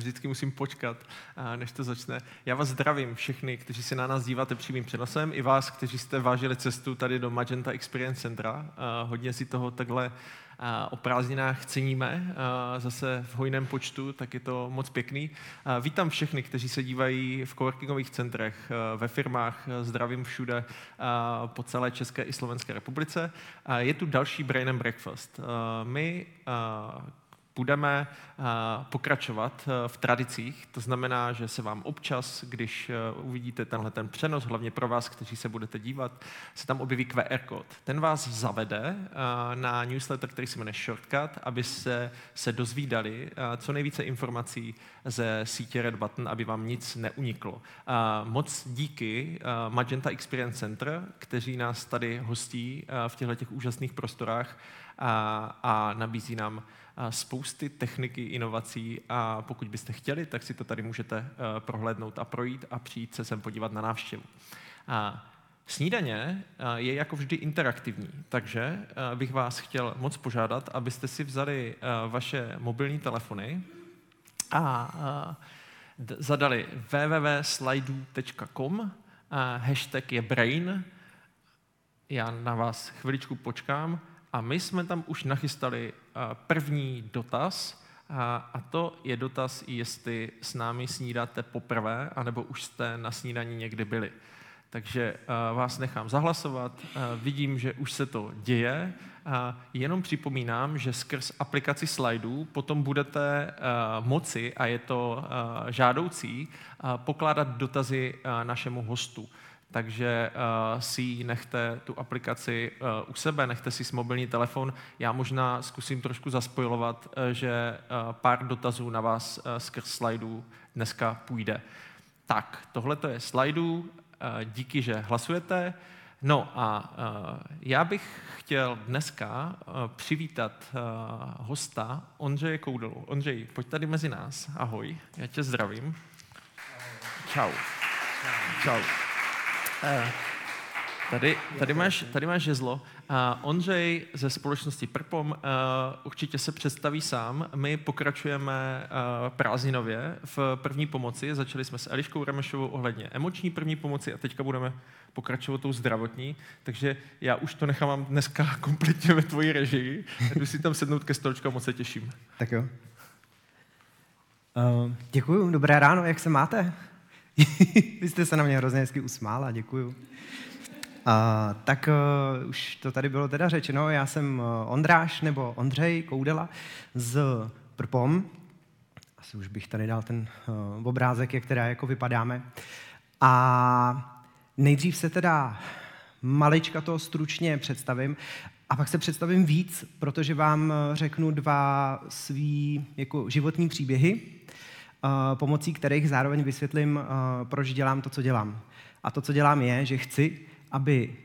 Vždycky musím počkat, než to začne. Já vás zdravím všechny, kteří se na nás díváte přímým přenosem, i vás, kteří jste vážili cestu tady do Magenta Experience Centra. Hodně si toho takhle o prázdninách ceníme, zase v hojném počtu, tak je to moc pěkný. Vítám všechny, kteří se dívají v coworkingových centrech, ve firmách, zdravím všude po celé České i Slovenské republice. Je tu další Brain and Breakfast. My budeme eh, pokračovat eh, v tradicích. To znamená, že se vám občas, když eh, uvidíte tenhle ten přenos, hlavně pro vás, kteří se budete dívat, se tam objeví QR kód. Ten vás zavede na newsletter, který se jmenuje Shortcut, aby se, se dozvídali co nejvíce informací ze sítě Red Button, aby vám nic neuniklo. Moc díky Magenta Experience Center, kteří nás tady hostí v těchto těch úžasných prostorách a, a nabízí nám spousty techniky, inovací a pokud byste chtěli, tak si to tady můžete eh, prohlédnout a projít a přijít se sem podívat na návštěvu. A Snídaně eh, je jako vždy interaktivní, takže eh, bych vás chtěl moc požádat, abyste si vzali vaše mobilní telefony a zadali www.slidu.com, hashtag je brain, já na vás chviličku počkám a my jsme tam už nachystali první dotaz, a to je dotaz, jestli s námi snídáte poprvé, anebo už jste na snídaní někdy byli. Takže vás nechám zahlasovat, vidím, že už se to děje. Jenom připomínám, že skrz aplikaci slajdů potom budete moci, a je to žádoucí, pokládat dotazy našemu hostu takže uh, si nechte tu aplikaci uh, u sebe, nechte si s mobilní telefon. Já možná zkusím trošku zaspojovat, uh, že uh, pár dotazů na vás uh, skrz slajdů dneska půjde. Tak, tohle to je slajdů, uh, díky, že hlasujete. No a uh, já bych chtěl dneska uh, přivítat uh, hosta Ondřeje Koudelu. Ondřej, pojď tady mezi nás. Ahoj, já tě zdravím. Čau. Čau. Čau. Eh, tady, tady, máš, tady máš žezlo. Uh, Ondřej ze společnosti Prpom uh, určitě se představí sám. My pokračujeme uh, prázdninově v první pomoci. Začali jsme s Eliškou Remešovou ohledně emoční první pomoci a teďka budeme pokračovat tou zdravotní. Takže já už to nechám dneska kompletně ve tvoji režii. Jdu si tam sednout ke stolčku a moc se těším. Tak jo. Uh, děkuju, dobré ráno, jak se máte? Vy jste se na mě hrozně hezky usmála, děkuju. A, tak uh, už to tady bylo teda řečeno, já jsem uh, Ondráš nebo Ondřej Koudela z Prpom. Asi už bych tady dal ten uh, obrázek, jak teda jako vypadáme. A nejdřív se teda malička to stručně představím a pak se představím víc, protože vám řeknu dva svý jako životní příběhy, Eh, pomocí kterých zároveň vysvětlím, eh, proč dělám to, co dělám. A to, co dělám, je, že chci, aby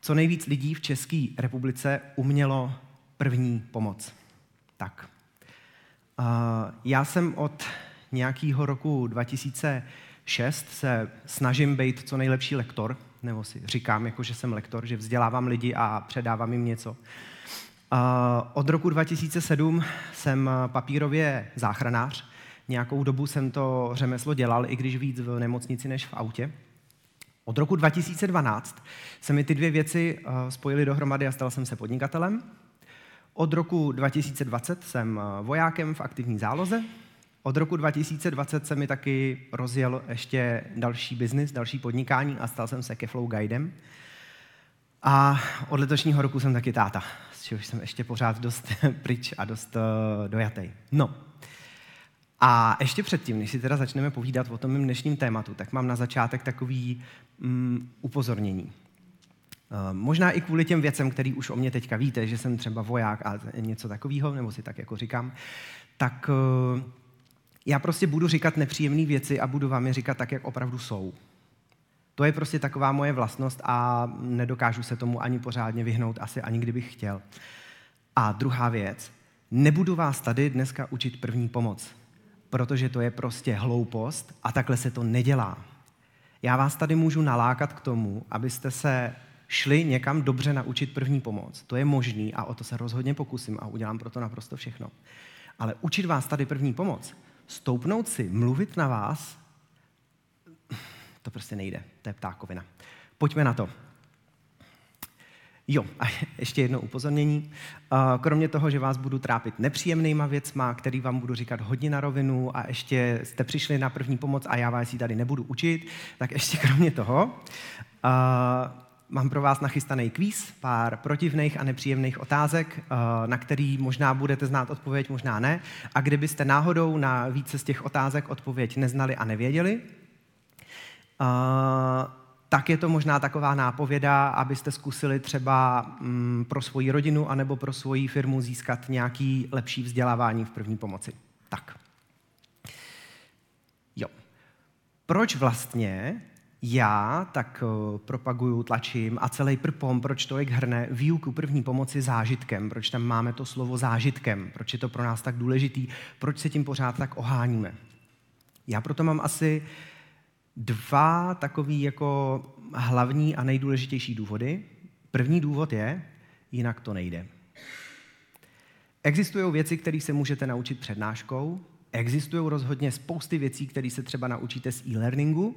co nejvíc lidí v České republice umělo první pomoc. Tak. Eh, já jsem od nějakého roku 2006 se snažím být co nejlepší lektor, nebo si říkám, jako, že jsem lektor, že vzdělávám lidi a předávám jim něco. Od roku 2007 jsem papírově záchranář, Nějakou dobu jsem to řemeslo dělal, i když víc v nemocnici než v autě. Od roku 2012 se mi ty dvě věci eh, spojily dohromady a stal jsem se podnikatelem. Od roku 2020 jsem eh, vojákem v aktivní záloze. Od roku 2020 se mi taky rozjel ještě další biznis, další podnikání a stal jsem se Keflow Guidem. A od letošního roku jsem taky táta, z čehož jsem ještě pořád dost pryč a dost uh, dojatý. No, a ještě předtím, než si teda začneme povídat o tom mým dnešním tématu, tak mám na začátek takový mm, upozornění. Uh, možná i kvůli těm věcem, který už o mě teďka víte, že jsem třeba voják a něco takového, nebo si tak jako říkám, tak uh, já prostě budu říkat nepříjemné věci a budu vám je říkat tak, jak opravdu jsou. To je prostě taková moje vlastnost a nedokážu se tomu ani pořádně vyhnout, asi ani kdybych chtěl. A druhá věc, nebudu vás tady dneska učit první pomoc protože to je prostě hloupost a takhle se to nedělá. Já vás tady můžu nalákat k tomu, abyste se šli někam dobře naučit první pomoc. To je možný a o to se rozhodně pokusím a udělám pro to naprosto všechno. Ale učit vás tady první pomoc, stoupnout si, mluvit na vás, to prostě nejde. To je ptákovina. Pojďme na to. Jo, a ještě jedno upozornění. Kromě toho, že vás budu trápit nepříjemnýma věcma, který vám budu říkat hodně na rovinu a ještě jste přišli na první pomoc a já vás ji tady nebudu učit, tak ještě kromě toho mám pro vás nachystaný kvíz, pár protivných a nepříjemných otázek, na který možná budete znát odpověď, možná ne. A kdybyste náhodou na více z těch otázek odpověď neznali a nevěděli, tak je to možná taková nápověda, abyste zkusili třeba mm, pro svoji rodinu anebo pro svoji firmu získat nějaký lepší vzdělávání v první pomoci. Tak. Jo. Proč vlastně já tak uh, propaguju, tlačím a celý prpom, proč to jak hrne výuku první pomoci zážitkem, proč tam máme to slovo zážitkem, proč je to pro nás tak důležitý, proč se tím pořád tak oháníme. Já proto mám asi dva takový jako hlavní a nejdůležitější důvody. První důvod je, jinak to nejde. Existují věci, které se můžete naučit přednáškou, existují rozhodně spousty věcí, které se třeba naučíte z e-learningu,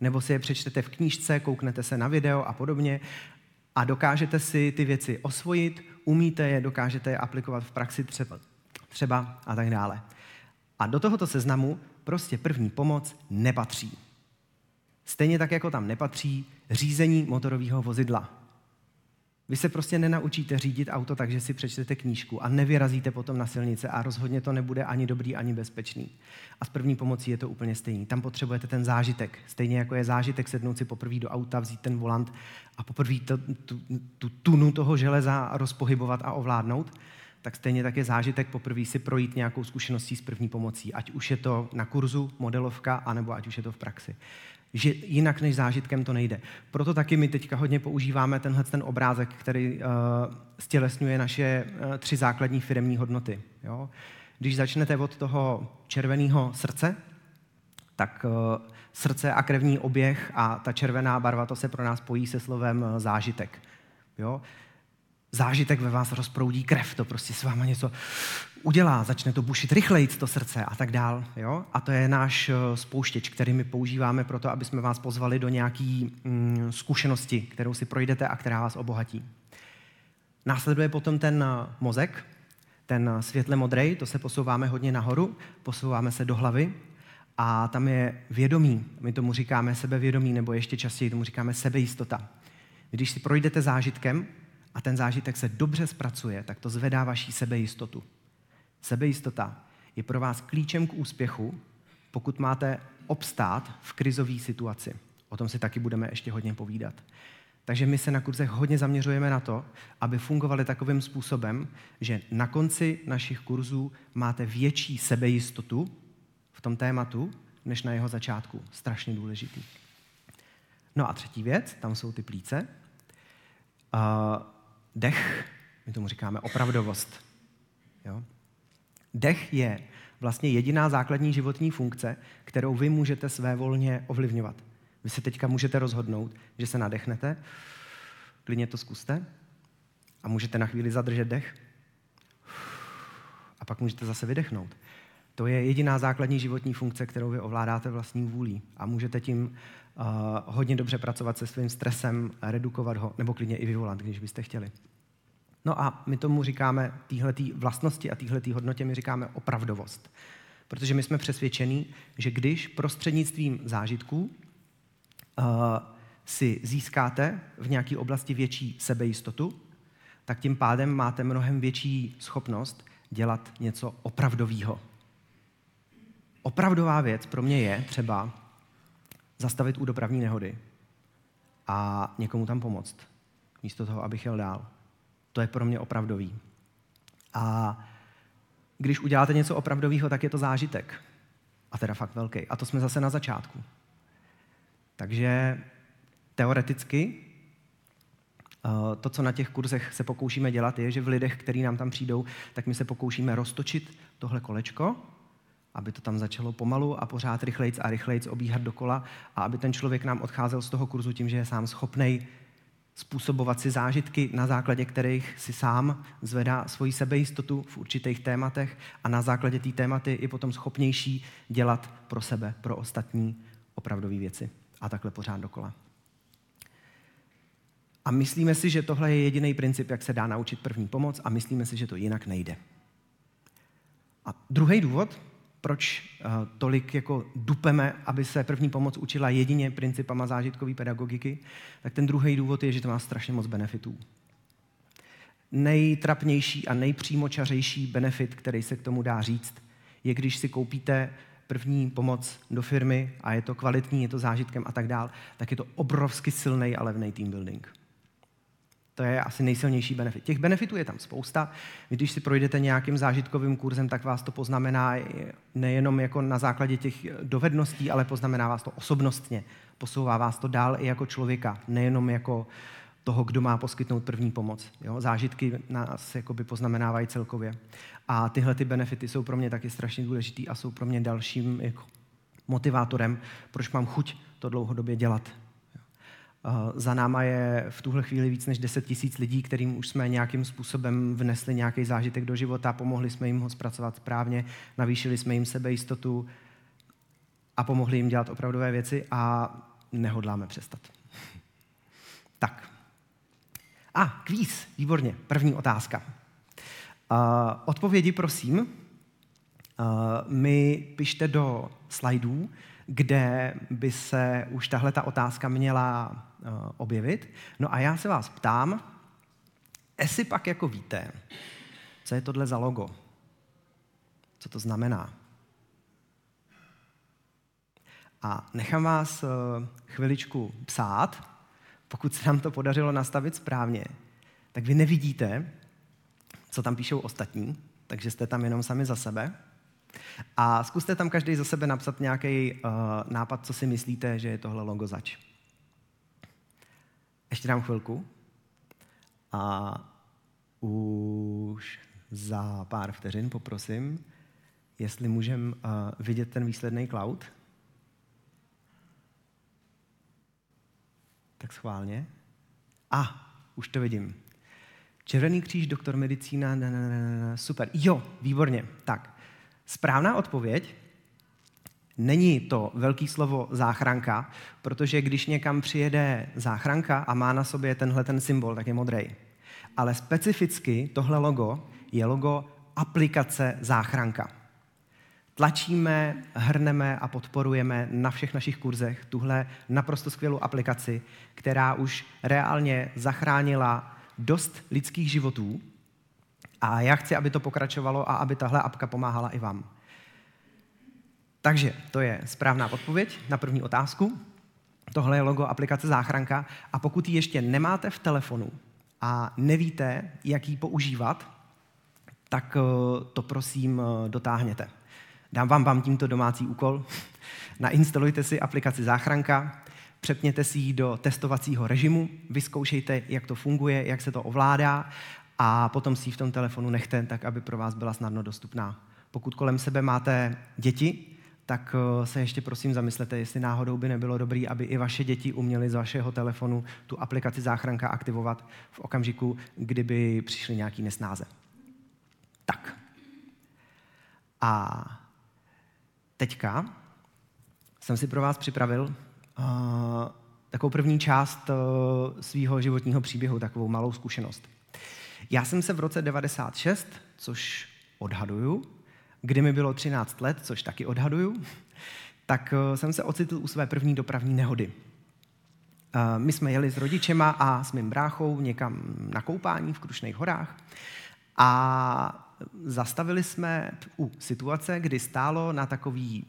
nebo si je přečtete v knížce, kouknete se na video a podobně a dokážete si ty věci osvojit, umíte je, dokážete je aplikovat v praxi třeba, třeba a tak dále. A do tohoto seznamu prostě první pomoc nepatří. Stejně tak, jako tam nepatří řízení motorového vozidla. Vy se prostě nenaučíte řídit auto tak, že si přečtete knížku a nevyrazíte potom na silnice a rozhodně to nebude ani dobrý, ani bezpečný. A s první pomocí je to úplně stejný. Tam potřebujete ten zážitek. Stejně jako je zážitek sednout si poprvé do auta, vzít ten volant a poprvé tu, tu, tu tunu toho železa rozpohybovat a ovládnout, tak stejně tak je zážitek poprvé si projít nějakou zkušeností s první pomocí. Ať už je to na kurzu, modelovka, anebo ať už je to v praxi že jinak než zážitkem to nejde. Proto taky my teďka hodně používáme tenhle ten obrázek, který uh, stělesňuje naše uh, tři základní firemní hodnoty. Jo? Když začnete od toho červeného srdce, tak uh, srdce a krevní oběh a ta červená barva, to se pro nás pojí se slovem uh, zážitek. Jo? zážitek ve vás rozproudí krev, to prostě s váma něco udělá, začne to bušit rychleji to srdce a tak dál. Jo? A to je náš eh, spouštěč, který my používáme pro to, aby jsme vás pozvali do nějaké mm, zkušenosti, kterou si projdete a která vás obohatí. Následuje potom ten eh, mozek, ten eh, světle modrý, to se posouváme hodně nahoru, posouváme se do hlavy a tam je vědomí, my tomu říkáme sebevědomí, nebo ještě častěji tomu říkáme sebejistota. Když si projdete zážitkem, a ten zážitek se dobře zpracuje, tak to zvedá vaší sebejistotu. Sebejistota je pro vás klíčem k úspěchu, pokud máte obstát v krizové situaci. O tom si taky budeme ještě hodně povídat. Takže my se na kurzech hodně zaměřujeme na to, aby fungovaly takovým způsobem, že na konci našich kurzů máte větší sebejistotu v tom tématu, než na jeho začátku. Strašně důležitý. No a třetí věc, tam jsou ty plíce. Uh, Dech, my tomu říkáme opravdovost. Jo? Dech je vlastně jediná základní životní funkce, kterou vy můžete své volně ovlivňovat. Vy se teďka můžete rozhodnout, že se nadechnete, klidně to zkuste a můžete na chvíli zadržet dech a pak můžete zase vydechnout. To je jediná základní životní funkce, kterou vy ovládáte vlastní vůlí a můžete tím uh, hodně dobře pracovat se svým stresem, redukovat ho, nebo klidně i vyvolat, když byste chtěli. No a my tomu říkáme, téhletý vlastnosti a téhletý hodnotě my říkáme opravdovost. Protože my jsme přesvědčení, že když prostřednictvím zážitků uh, si získáte v nějaké oblasti větší sebejistotu, tak tím pádem máte mnohem větší schopnost dělat něco opravdového. Opravdová věc pro mě je třeba zastavit u dopravní nehody a někomu tam pomoct, místo toho, abych jel dál. To je pro mě opravdový. A když uděláte něco opravdového, tak je to zážitek. A teda fakt velký. A to jsme zase na začátku. Takže teoreticky eh, to, co na těch kurzech se pokoušíme dělat, je, že v lidech, kteří nám tam přijdou, tak my se pokoušíme roztočit tohle kolečko, aby to tam začalo pomalu a pořád rychlejc a rychlejc obíhat dokola a aby ten člověk nám odcházel z toho kurzu tím, že je sám schopnej způsobovat si zážitky, na základě kterých si sám zvedá svoji sebejistotu v určitých tématech a na základě té tématy je potom schopnější dělat pro sebe, pro ostatní opravdové věci. A takhle pořád dokola. A myslíme si, že tohle je jediný princip, jak se dá naučit první pomoc a myslíme si, že to jinak nejde. A druhý důvod, proč uh, tolik jako dupeme, aby se první pomoc učila jedině principama zážitkové pedagogiky, tak ten druhý důvod je, že to má strašně moc benefitů. Nejtrapnější a nejpřímočařejší benefit, který se k tomu dá říct, je, když si koupíte první pomoc do firmy a je to kvalitní, je to zážitkem a tak dál, tak je to obrovsky silný a levný team building. To je asi nejsilnější benefit. Těch benefitů je tam spousta. Když si projdete nějakým zážitkovým kurzem, tak vás to poznamená nejenom jako na základě těch dovedností, ale poznamená vás to osobnostně. Posouvá vás to dál i jako člověka, nejenom jako toho, kdo má poskytnout první pomoc. Jo? Zážitky nás jakoby poznamenávají celkově. A tyhle ty benefity jsou pro mě taky strašně důležitý a jsou pro mě dalším jako motivátorem, proč mám chuť to dlouhodobě dělat. Za náma je v tuhle chvíli víc než 10 tisíc lidí, kterým už jsme nějakým způsobem vnesli nějaký zážitek do života, pomohli jsme jim ho zpracovat správně, navýšili jsme jim sebejistotu a pomohli jim dělat opravdové věci a nehodláme přestat. Tak. A, kvíz, výborně, první otázka. Uh, odpovědi, prosím, uh, mi pište do slajdů, kde by se už tahle ta otázka měla objevit. No a já se vás ptám, jestli pak jako víte, co je tohle za logo? Co to znamená? A nechám vás uh, chviličku psát, pokud se nám to podařilo nastavit správně, tak vy nevidíte, co tam píšou ostatní, takže jste tam jenom sami za sebe. A zkuste tam každý za sebe napsat nějaký uh, nápad, co si myslíte, že je tohle logo zač. Ještě dám chvilku. A už za pár vteřin poprosím, jestli můžeme uh, vidět ten výsledný cloud. Tak schválně. A, ah, už to vidím. Červený kříž, doktor medicína, na, na, na, na, super. Jo, výborně. Tak, správná odpověď Není to velký slovo záchranka, protože když někam přijede záchranka a má na sobě tenhle ten symbol, tak je modrý. Ale specificky tohle logo je logo aplikace záchranka. Tlačíme, hrneme a podporujeme na všech našich kurzech tuhle naprosto skvělou aplikaci, která už reálně zachránila dost lidských životů a já chci, aby to pokračovalo a aby tahle apka pomáhala i vám. Takže to je správná odpověď na první otázku. Tohle je logo aplikace Záchranka a pokud ji ještě nemáte v telefonu a nevíte, jak ji používat, tak eh, to prosím eh, dotáhněte. Dám vám, vám tímto domácí úkol. Nainstalujte si aplikaci Záchranka, přepněte si ji do testovacího režimu, vyzkoušejte, jak to funguje, jak se to ovládá a potom si ji v tom telefonu nechte, tak aby pro vás byla snadno dostupná. Pokud kolem sebe máte děti, tak eh, se ještě prosím zamyslete, jestli náhodou by nebylo dobré, aby i vaše děti uměly z vašeho telefonu tu aplikaci záchranka aktivovat v okamžiku, kdyby přišly nějaký nesnáze. Tak. A teďka jsem si pro vás připravil uh, takovou první část uh, svého životního příběhu, takovou malou zkušenost. Já jsem se v roce 96, což odhaduju, kdy mi bylo 13 let, což taky odhaduju, tak uh, jsem se ocitl u své první dopravní nehody. Uh, my jsme jeli s rodičema a s mým bráchou někam na koupání v Krušných horách a zastavili jsme u situace, kdy stálo na takový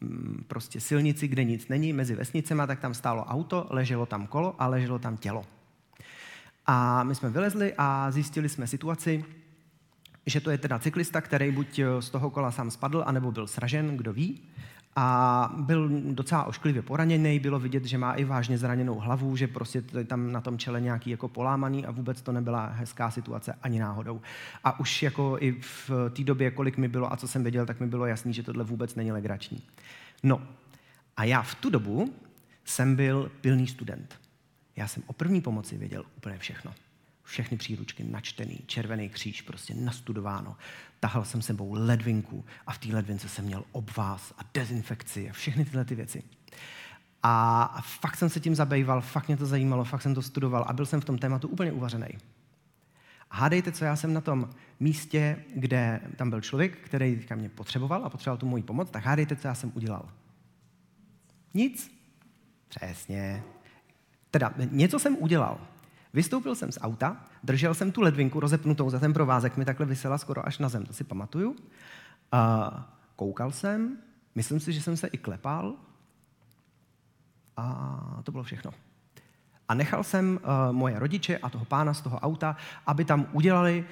Mm, prostě silnici, kde nic není, mezi vesnicema, tak tam stálo auto, leželo tam kolo a leželo tam tělo. A my jsme vylezli a zjistili jsme situaci, že to je teda cyklista, který buď z toho kola sám spadl, anebo byl sražen, kdo ví a byl docela ošklivě poraněný, bylo vidět, že má i vážně zraněnou hlavu, že prostě tam na tom čele nějaký jako polámaný a vůbec to nebyla hezká situace ani náhodou. A už jako i v té době, kolik mi bylo a co jsem věděl, tak mi bylo jasný, že tohle vůbec není legrační. No a já v tu dobu jsem byl pilný student. Já jsem o první pomoci věděl úplně všechno. Všechny příručky načtený, červený kříž, prostě nastudováno. Tahal jsem sebou ledvinku a v té ledvince jsem měl obvaz a dezinfekci a všechny tyhle ty věci. A fakt jsem se tím zabýval, fakt mě to zajímalo, fakt jsem to studoval a byl jsem v tom tématu úplně uvařený. Hádejte, co já jsem na tom místě, kde tam byl člověk, který mě potřeboval a potřeboval tu moji pomoc, tak hádejte, co já jsem udělal. Nic. Přesně. Teda něco jsem udělal. Vystoupil jsem z auta, držel jsem tu ledvinku rozepnutou za ten provázek, mi takhle vysela skoro až na zem, to si pamatuju. A koukal jsem, myslím si, že jsem se i klepal a to bylo všechno. A nechal jsem uh, moje rodiče a toho pána z toho auta, aby tam udělali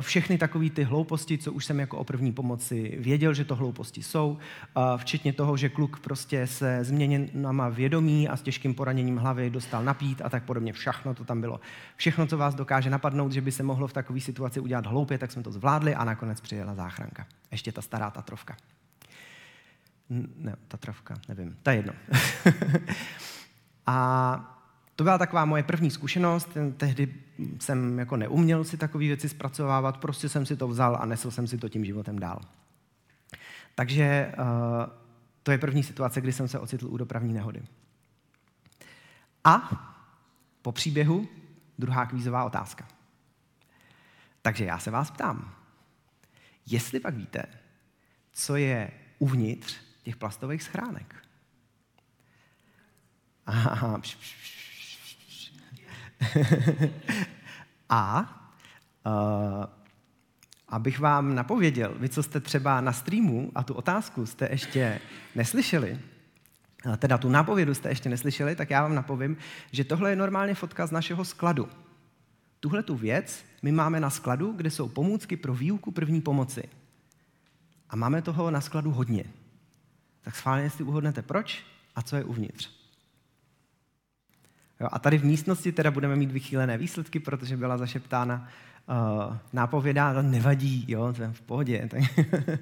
všechny takové ty hlouposti, co už jsem jako o první pomoci věděl, že to hlouposti jsou, uh, včetně toho, že kluk prostě se změněnama vědomí a s těžkým poraněním hlavy dostal napít a tak podobně. Všechno to tam bylo. Všechno, co vás dokáže napadnout, že by se mohlo v takové situaci udělat hloupě, tak jsme to zvládli a nakonec přijela záchranka. Ještě ta stará Tatrovka. Ne, Tatrovka, nevím, ta jedno. a to byla taková moje první zkušenost. Tehdy jsem jako neuměl si takové věci zpracovávat, prostě jsem si to vzal a nesl jsem si to tím životem dál. Takže uh, to je první situace, kdy jsem se ocitl u dopravní nehody. A po příběhu druhá kvízová otázka. Takže já se vás ptám, jestli pak víte, co je uvnitř těch plastových schránek. Aha, pš, pš, pš. A uh, abych vám napověděl, vy, co jste třeba na streamu a tu otázku jste ještě neslyšeli, teda tu nápovědu jste ještě neslyšeli, tak já vám napovím, že tohle je normálně fotka z našeho skladu. Tuhle tu věc my máme na skladu, kde jsou pomůcky pro výuku první pomoci. A máme toho na skladu hodně. Tak schválně si uhodnete proč a co je uvnitř. Jo, a tady v místnosti teda budeme mít vychýlené výsledky, protože byla zašeptána uh, nápověda, to nevadí, jo, to je v pohodě. Tak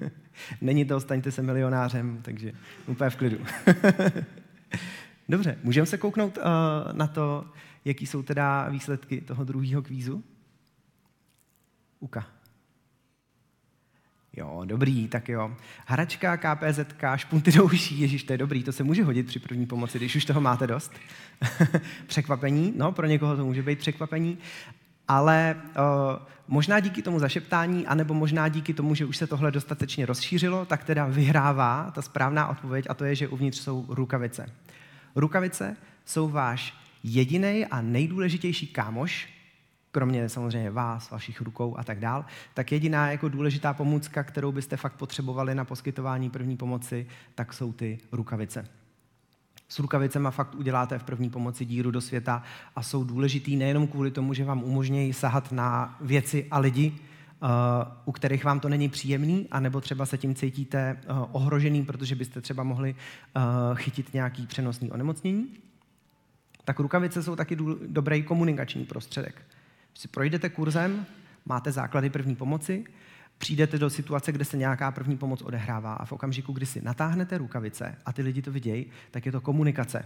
Není to, staňte se milionářem, takže úplně v klidu. Dobře, můžeme se kouknout uh, na to, jaký jsou teda výsledky toho druhého kvízu? Uka. Jo, dobrý, tak jo. Hračka, KPZ, špunty do uší, ježiš, to je dobrý, to se může hodit při první pomoci, když už toho máte dost. překvapení, no, pro někoho to může být překvapení, ale uh, možná díky tomu zašeptání, anebo možná díky tomu, že už se tohle dostatečně rozšířilo, tak teda vyhrává ta správná odpověď a to je, že uvnitř jsou rukavice. Rukavice jsou váš jediný a nejdůležitější kámoš, kromě samozřejmě vás, vašich rukou a tak dál, tak jediná jako důležitá pomůcka, kterou byste fakt potřebovali na poskytování první pomoci, tak jsou ty rukavice. S rukavicema fakt uděláte v první pomoci díru do světa a jsou důležitý nejenom kvůli tomu, že vám umožňují sahat na věci a lidi, uh, u kterých vám to není příjemný, anebo třeba se tím cítíte uh, ohrožený, protože byste třeba mohli uh, chytit nějaký přenosný onemocnění, tak rukavice jsou taky dobrý komunikační prostředek. Si projdete kurzem, máte základy první pomoci, přijdete do situace, kde se nějaká první pomoc odehrává a v okamžiku, kdy si natáhnete rukavice a ty lidi to vidějí, tak je to komunikace.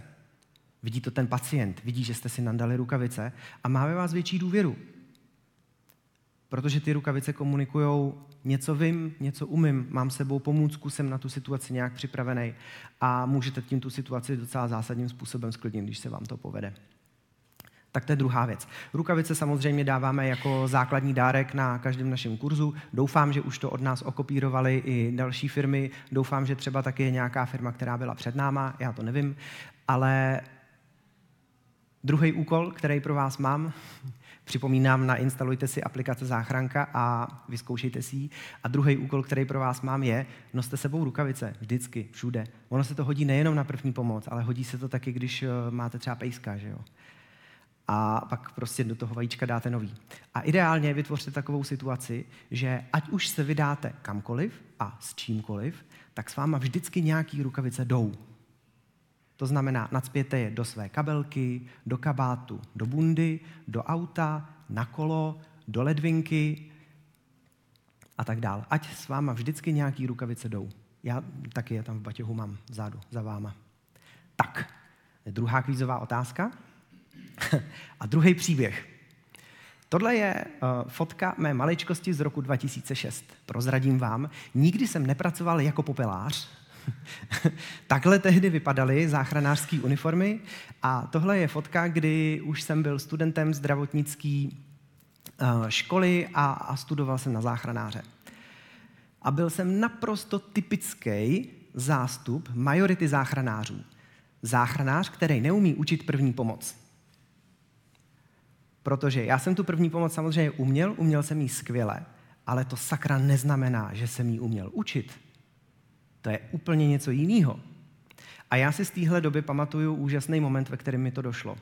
Vidí to ten pacient, vidí, že jste si nandali rukavice a má ve vás větší důvěru. Protože ty rukavice komunikují něco vím, něco umím, mám sebou pomůcku, jsem na tu situaci nějak připravený a můžete tím tu situaci docela zásadním způsobem sklidnit, když se vám to povede. Tak to je druhá věc. Rukavice samozřejmě dáváme jako základní dárek na každém našem kurzu. Doufám, že už to od nás okopírovali i další firmy. Doufám, že třeba taky je nějaká firma, která byla před náma, já to nevím. Ale druhý úkol, který pro vás mám, připomínám, nainstalujte si aplikace Záchranka a vyzkoušejte si ji. A druhý úkol, který pro vás mám, je, noste sebou rukavice, vždycky, všude. Ono se to hodí nejenom na první pomoc, ale hodí se to taky, když eh, máte třeba pejska, že jo a pak prostě do toho vajíčka dáte nový. A ideálně vytvořte takovou situaci, že ať už se vydáte kamkoliv a s čímkoliv, tak s váma vždycky nějaký rukavice jdou. To znamená, nadspěte je do své kabelky, do kabátu, do bundy, do auta, na kolo, do ledvinky a tak dále. Ať s váma vždycky nějaký rukavice jdou. Já taky je tam v batěhu mám vzadu, za váma. Tak, druhá kvízová otázka. A druhý příběh. Tohle je uh, fotka mé maličkosti z roku 2006. Prozradím vám, nikdy jsem nepracoval jako popelář. Takhle tehdy vypadaly záchranářské uniformy a tohle je fotka, kdy už jsem byl studentem zdravotnické uh, školy a, a studoval jsem na záchranáře. A byl jsem naprosto typický zástup majority záchranářů. Záchranář, který neumí učit první pomoc. Protože já jsem tu první pomoc samozřejmě uměl, uměl jsem ji skvěle, ale to sakra neznamená, že jsem ji uměl učit. To je úplně něco jiného. A já si z téhle doby pamatuju úžasný moment, ve kterém mi to došlo.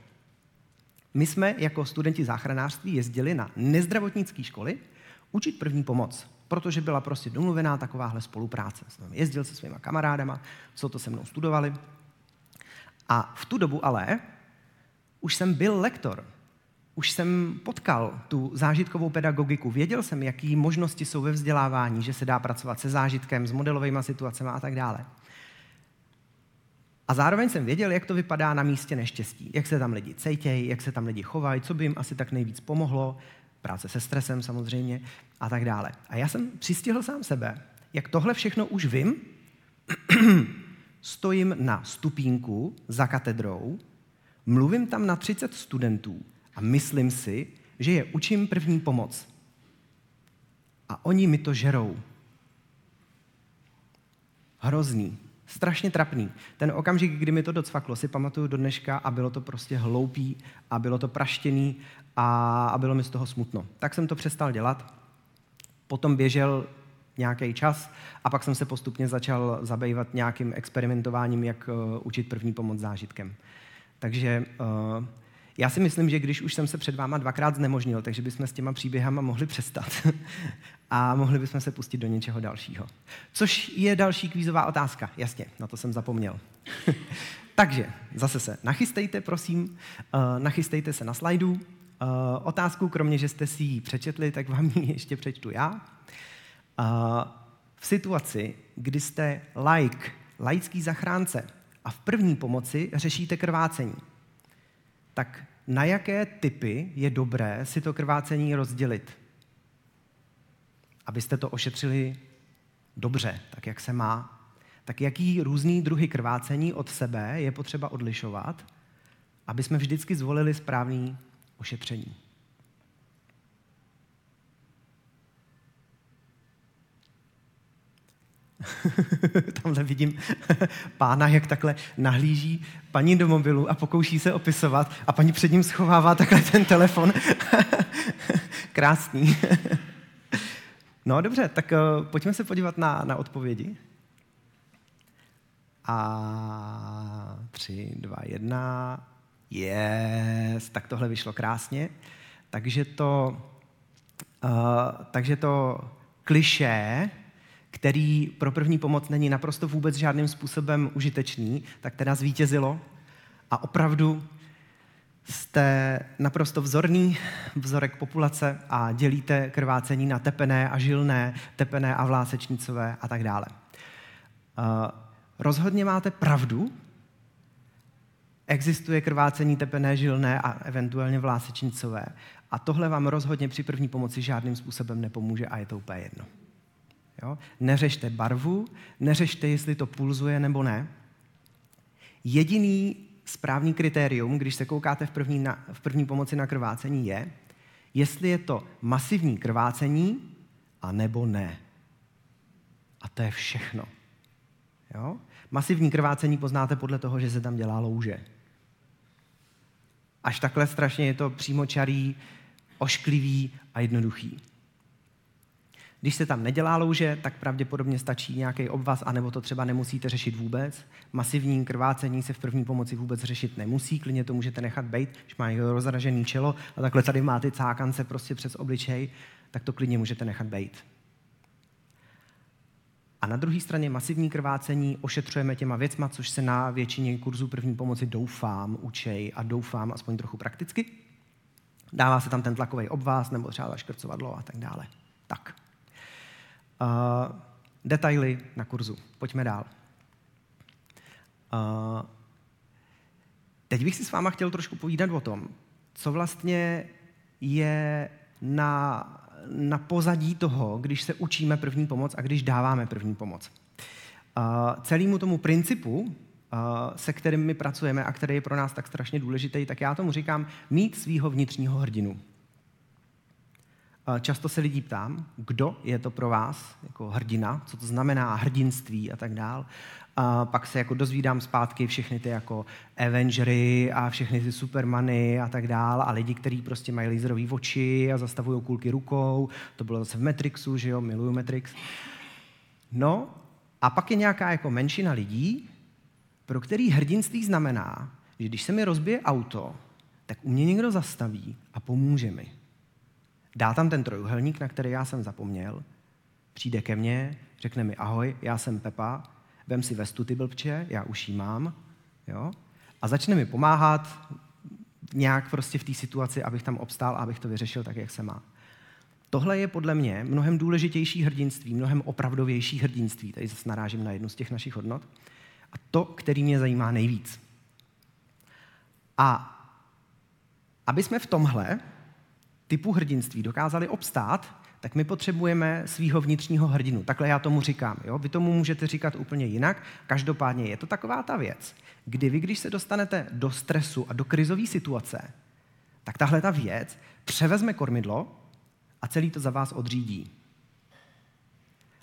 My jsme jako studenti záchranářství jezdili na nezdravotnické školy učit první pomoc, protože byla prostě domluvená takováhle spolupráce. Jsem jezdil se svýma kamarádama, co to se mnou studovali. A v tu dobu ale už jsem byl lektor už jsem potkal tu zážitkovou pedagogiku, věděl jsem, jaké možnosti jsou ve vzdělávání, že se dá pracovat se zážitkem, s modelovými situacemi a tak dále. A zároveň jsem věděl, jak to vypadá na místě neštěstí, jak se tam lidi cejtějí, jak se tam lidi chovají, co by jim asi tak nejvíc pomohlo, práce se stresem samozřejmě a tak dále. A já jsem přistihl sám sebe, jak tohle všechno už vím, stojím na stupínku za katedrou, mluvím tam na 30 studentů a myslím si, že je učím první pomoc. A oni mi to žerou. Hrozný. Strašně trapný. Ten okamžik, kdy mi to docvaklo, si pamatuju do dneška a bylo to prostě hloupý a bylo to praštěný a, a bylo mi z toho smutno. Tak jsem to přestal dělat. Potom běžel nějaký čas a pak jsem se postupně začal zabývat nějakým experimentováním, jak uh, učit první pomoc zážitkem. Takže uh, já si myslím, že když už jsem se před váma dvakrát znemožnil, takže bychom s těma příběhama mohli přestat a mohli bychom se pustit do něčeho dalšího. Což je další kvízová otázka. Jasně, na to jsem zapomněl. takže zase se nachystejte, prosím, uh, nachystejte se na slajdu. Uh, otázku, kromě, že jste si ji přečetli, tak vám ji ještě přečtu já. Uh, v situaci, kdy jste like, laický zachránce a v první pomoci řešíte krvácení, tak na jaké typy je dobré si to krvácení rozdělit? Abyste to ošetřili dobře, tak jak se má. Tak jaký různý druhy krvácení od sebe je potřeba odlišovat, aby jsme vždycky zvolili správný ošetření. Tamhle vidím pána, jak takhle nahlíží paní do mobilu a pokouší se opisovat a paní před ním schovává takhle ten telefon. Krásný. no dobře, tak uh, pojďme se podívat na, na odpovědi. A tři, dva, jedna. Yes, tak tohle vyšlo krásně. Takže to, uh, takže to kliše, který pro první pomoc není naprosto vůbec žádným způsobem užitečný, tak teda zvítězilo a opravdu jste naprosto vzorný vzorek populace a dělíte krvácení na tepené a žilné, tepené a vlásečnicové a tak dále. Uh, rozhodně máte pravdu, existuje krvácení tepené, žilné a eventuálně vlásečnicové. A tohle vám rozhodně při první pomoci žádným způsobem nepomůže a je to úplně jedno. Jo? Neřešte barvu, neřešte, jestli to pulzuje nebo ne. Jediný správný kritérium, když se koukáte v první, na, v první pomoci na krvácení, je, jestli je to masivní krvácení a nebo ne. A to je všechno. Jo? Masivní krvácení poznáte podle toho, že se tam dělá louže. Až takhle strašně je to přímočarý, ošklivý a jednoduchý. Když se tam nedělá louže, tak pravděpodobně stačí nějaký obvaz, anebo to třeba nemusíte řešit vůbec. Masivní krvácení se v první pomoci vůbec řešit nemusí, klidně to můžete nechat být, když má rozražený čelo a takhle tady máte cákance prostě přes obličej, tak to klidně můžete nechat být. A na druhé straně masivní krvácení ošetřujeme těma věcma, což se na většině kurzů první pomoci doufám učej a doufám aspoň trochu prakticky. Dává se tam ten tlakový obvaz nebo třeba škrcovadlo a tak dále. Tak. Uh, detaily na kurzu. Pojďme dál. Uh, teď bych si s váma chtěl trošku povídat o tom, co vlastně je na, na pozadí toho, když se učíme první pomoc a když dáváme první pomoc. Uh, celému tomu principu, uh, se kterým my pracujeme a který je pro nás tak strašně důležitý, tak já tomu říkám mít svýho vnitřního hrdinu. Často se lidí ptám, kdo je to pro vás jako hrdina, co to znamená hrdinství a tak dál. A pak se jako dozvídám zpátky všechny ty jako Avengery a všechny ty Supermany a tak dál a lidi, kteří prostě mají laserový oči a zastavují kulky rukou. To bylo zase v Matrixu, že jo, miluju Matrix. No a pak je nějaká jako menšina lidí, pro který hrdinství znamená, že když se mi rozbije auto, tak u mě někdo zastaví a pomůže mi. Dá tam ten trojuhelník, na který já jsem zapomněl, přijde ke mně, řekne mi ahoj, já jsem Pepa, vem si vestu ty blbče, já už jí mám, jo? a začne mi pomáhat nějak prostě v té situaci, abych tam obstál a abych to vyřešil tak, jak se má. Tohle je podle mě mnohem důležitější hrdinství, mnohem opravdovější hrdinství. Tady zase narážím na jednu z těch našich hodnot. A to, který mě zajímá nejvíc. A aby jsme v tomhle typu hrdinství dokázali obstát, tak my potřebujeme svého vnitřního hrdinu. Takhle já tomu říkám. Jo? Vy tomu můžete říkat úplně jinak. Každopádně je to taková ta věc, kdy vy, když se dostanete do stresu a do krizové situace, tak tahle ta věc převezme kormidlo a celý to za vás odřídí.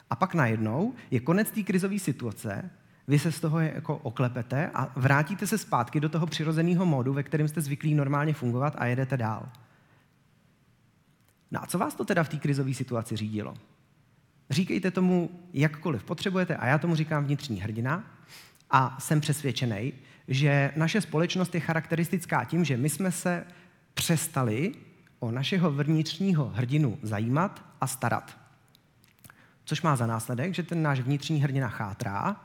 A pak najednou je konec té krizové situace, vy se z toho jako oklepete a vrátíte se zpátky do toho přirozeného módu, ve kterém jste zvyklí normálně fungovat a jedete dál. No a co vás to teda v té krizové situaci řídilo? Říkejte tomu jakkoliv potřebujete a já tomu říkám vnitřní hrdina a jsem přesvědčený, že naše společnost je charakteristická tím, že my jsme se přestali o našeho vnitřního hrdinu zajímat a starat. Což má za následek, že ten náš vnitřní hrdina chátrá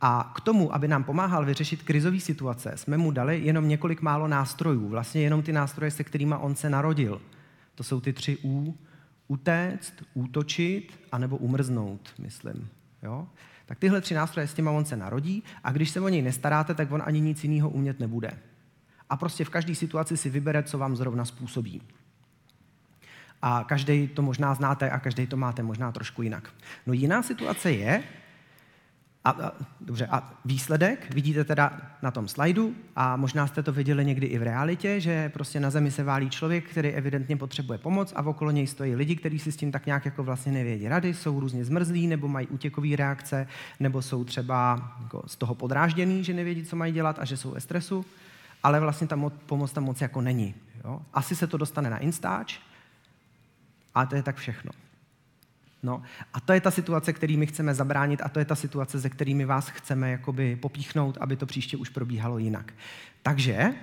a k tomu, aby nám pomáhal vyřešit krizové situace, jsme mu dali jenom několik málo nástrojů, vlastně jenom ty nástroje, se kterými on se narodil – to jsou ty tři U. Utéct, útočit, anebo umrznout, myslím. Jo? Tak tyhle tři nástroje s těma on se narodí a když se o něj nestaráte, tak on ani nic jiného umět nebude. A prostě v každé situaci si vybere, co vám zrovna způsobí. A každý to možná znáte a každý to máte možná trošku jinak. No jiná situace je, a, a, dobře, a výsledek vidíte teda na tom slajdu a možná jste to viděli někdy i v realitě, že prostě na zemi se válí člověk, který evidentně potřebuje pomoc a okolo něj stojí lidi, kteří si s tím tak nějak jako vlastně nevědí rady, jsou různě zmrzlí nebo mají útěkové reakce, nebo jsou třeba jako z toho podrážděný, že nevědí, co mají dělat a že jsou ve stresu, ale vlastně ta pomoc tam moc jako není. Jo? Asi se to dostane na Instač a to je tak všechno. No, a to je ta situace, který my chceme zabránit a to je ta situace, ze kterými vás chceme jakoby popíchnout, aby to příště už probíhalo jinak. Takže,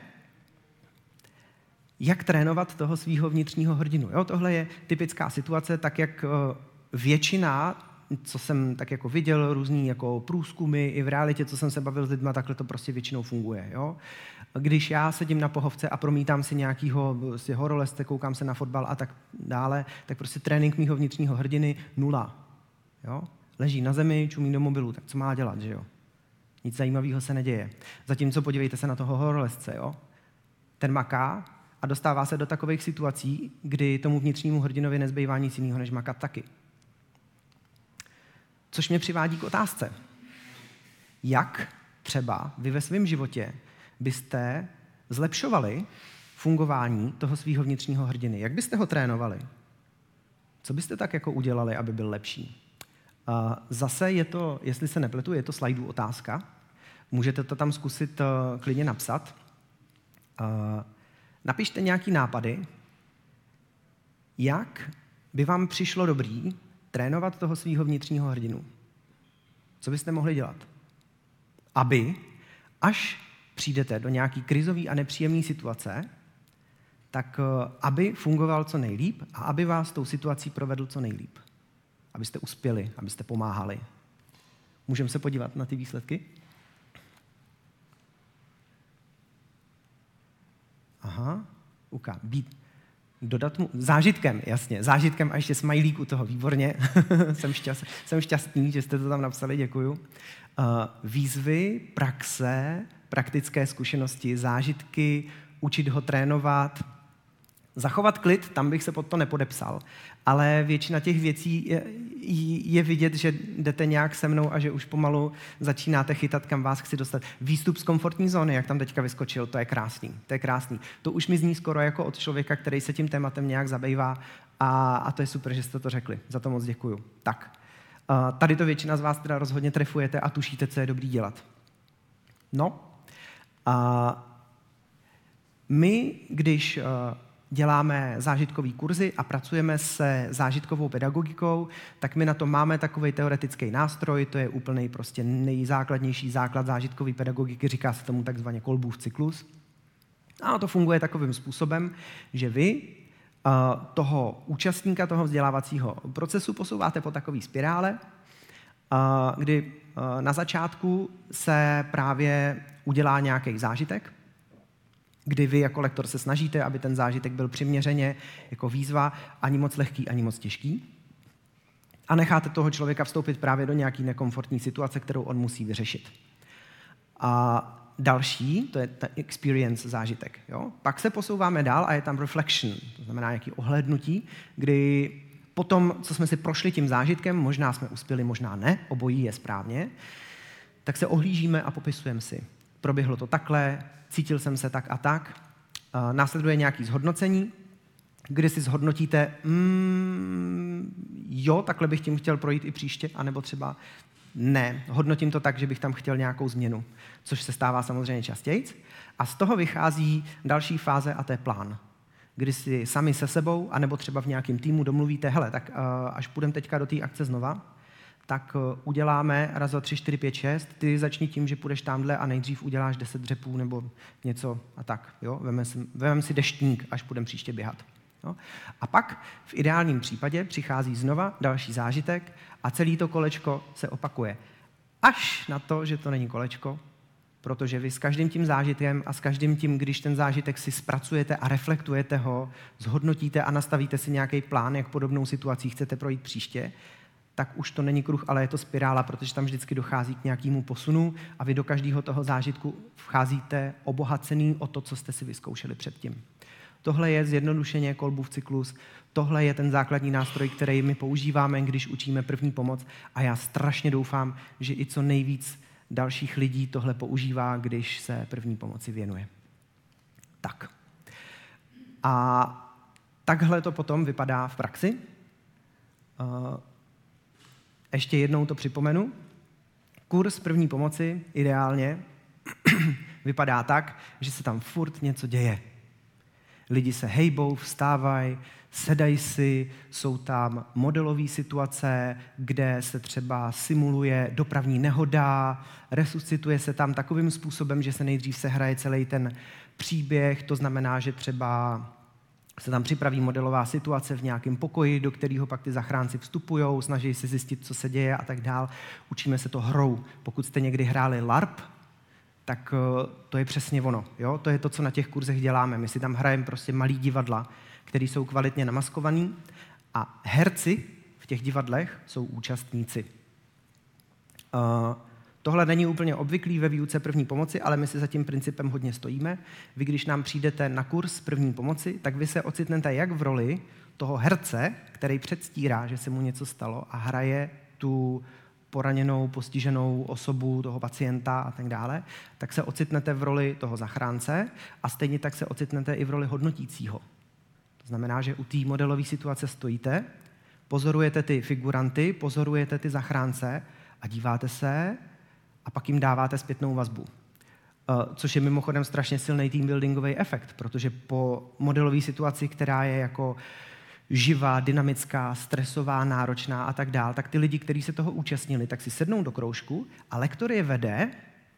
jak trénovat toho svého vnitřního hrdinu? Jo, tohle je typická situace, tak jak eh, většina co jsem tak jako viděl, různý jako průzkumy i v realitě, co jsem se bavil s lidmi, takhle to prostě většinou funguje. Jo? Když já sedím na pohovce a promítám si nějakýho si horolezce, koukám se na fotbal a tak dále, tak prostě trénink mýho vnitřního hrdiny nula. Jo? Leží na zemi, čumí do mobilu, tak co má dělat, že jo? Nic zajímavého se neděje. Zatímco podívejte se na toho horolezce, jo? Ten maká a dostává se do takových situací, kdy tomu vnitřnímu hrdinovi nezbývá nic jiného, než makat taky. Což mě přivádí k otázce. Jak třeba vy ve svém životě byste zlepšovali fungování toho svého vnitřního hrdiny? Jak byste ho trénovali? Co byste tak jako udělali, aby byl lepší? Zase je to, jestli se nepletu, je to slajdu otázka. Můžete to tam zkusit eh, klidně napsat. Napište nějaký nápady, jak by vám přišlo dobrý trénovat toho svého vnitřního hrdinu. Co byste mohli dělat? Aby, až přijdete do nějaký krizový a nepříjemný situace, tak eh, aby fungoval co nejlíp a aby vás tou situací provedl co nejlíp. Abyste uspěli, abyste pomáhali. Můžeme se podívat na ty výsledky? Aha, uka, být, dodat mu zážitkem, jasně, zážitkem a ještě smajlík u toho, výborně. jsem, šťast, jsem šťastný, že jste to tam napsali, děkuju. Uh, výzvy, praxe, praktické zkušenosti, zážitky, učit ho trénovat, Zachovat klid, tam bych se pod to nepodepsal. Ale většina těch věcí je, je vidět, že jdete nějak se mnou a že už pomalu začínáte chytat, kam vás chci dostat. Výstup z komfortní zóny, jak tam teďka vyskočil, to je krásný. To je krásný. To už mi zní skoro jako od člověka, který se tím tématem nějak zabývá a, a to je super, že jste to řekli. Za to moc děkuju. Tak, uh, tady to většina z vás teda rozhodně trefujete a tušíte, co je dobrý dělat. No, a my, když uh, děláme zážitkové kurzy a pracujeme se zážitkovou pedagogikou, tak my na to máme takový teoretický nástroj, to je úplný prostě nejzákladnější základ zážitkové pedagogiky, říká se tomu takzvaně kolbův cyklus. A to funguje takovým způsobem, že vy uh, toho účastníka toho vzdělávacího procesu posouváte po takové spirále, uh, kdy na začátku se právě udělá nějaký zážitek, kdy vy jako lektor se snažíte, aby ten zážitek byl přiměřeně jako výzva, ani moc lehký, ani moc těžký. A necháte toho člověka vstoupit právě do nějaké nekomfortní situace, kterou on musí vyřešit. A další, to je ta experience zážitek. Jo? Pak se posouváme dál a je tam reflection, to znamená nějaký ohlednutí, kdy potom, co jsme si prošli tím zážitkem, možná jsme uspěli, možná ne, obojí je správně, tak se ohlížíme a popisujeme si. Proběhlo to takhle, cítil jsem se tak a tak. Následuje nějaký zhodnocení, kdy si zhodnotíte, mm, jo, takhle bych tím chtěl projít i příště, anebo třeba ne, hodnotím to tak, že bych tam chtěl nějakou změnu, což se stává samozřejmě častěji. A z toho vychází další fáze a to je plán, kdy si sami se sebou, anebo třeba v nějakém týmu domluvíte, hele, tak až půjdeme teďka do té akce znova, tak eh, uděláme raz, dva, tři, čtyři, pět, šest. Ty začni tím, že půjdeš tamhle a nejdřív uděláš deset dřepů nebo něco a tak. Jo? Vememe, si, si deštník, až půjdeme příště běhat. Jo? A pak v ideálním případě přichází znova další zážitek a celý to kolečko se opakuje. Až na to, že to není kolečko, protože vy s každým tím zážitkem a s každým tím, když ten zážitek si zpracujete a reflektujete ho, zhodnotíte a nastavíte si nějaký plán, jak podobnou situací chcete projít příště, tak už to není kruh, ale je to spirála, protože tam vždycky dochází k nějakému posunu a vy do každého toho zážitku vcházíte obohacený o to, co jste si vyzkoušeli předtím. Tohle je zjednodušeně kolbův cyklus, tohle je ten základní nástroj, který my používáme, když učíme první pomoc a já strašně doufám, že i co nejvíc dalších lidí tohle používá, když se první pomoci věnuje. Tak. A takhle to potom vypadá v praxi. Ještě jednou to připomenu. Kurs první pomoci ideálně vypadá tak, že se tam furt něco děje. Lidi se hejbou, vstávají, sedají si, jsou tam modelové situace, kde se třeba simuluje dopravní nehoda, resuscituje se tam takovým způsobem, že se nejdřív sehraje celý ten příběh, to znamená, že třeba se tam připraví modelová situace v nějakém pokoji, do kterého pak ty zachránci vstupují, snaží se zjistit, co se děje a tak dál. Učíme se to hrou. Pokud jste někdy hráli LARP, tak eh, to je přesně ono. Jo? To je to, co na těch kurzech děláme. My si tam hrajeme prostě malý divadla, které jsou kvalitně namaskovaný a herci v těch divadlech jsou účastníci. Uh, Tohle není úplně obvyklý ve výuce první pomoci, ale my si za tím principem hodně stojíme. Vy, když nám přijdete na kurz první pomoci, tak vy se ocitnete jak v roli toho herce, který předstírá, že se mu něco stalo a hraje tu poraněnou, postiženou osobu, toho pacienta a tak dále, tak se ocitnete v roli toho zachránce a stejně tak se ocitnete i v roli hodnotícího. To znamená, že u té modelové situace stojíte, pozorujete ty figuranty, pozorujete ty zachránce a díváte se, a pak jim dáváte zpětnou vazbu. Eh, což je mimochodem strašně silný team buildingový efekt, protože po modelové situaci, která je jako živá, dynamická, stresová, náročná a tak dál, tak ty lidi, kteří se toho účastnili, tak si sednou do kroužku a lektor je vede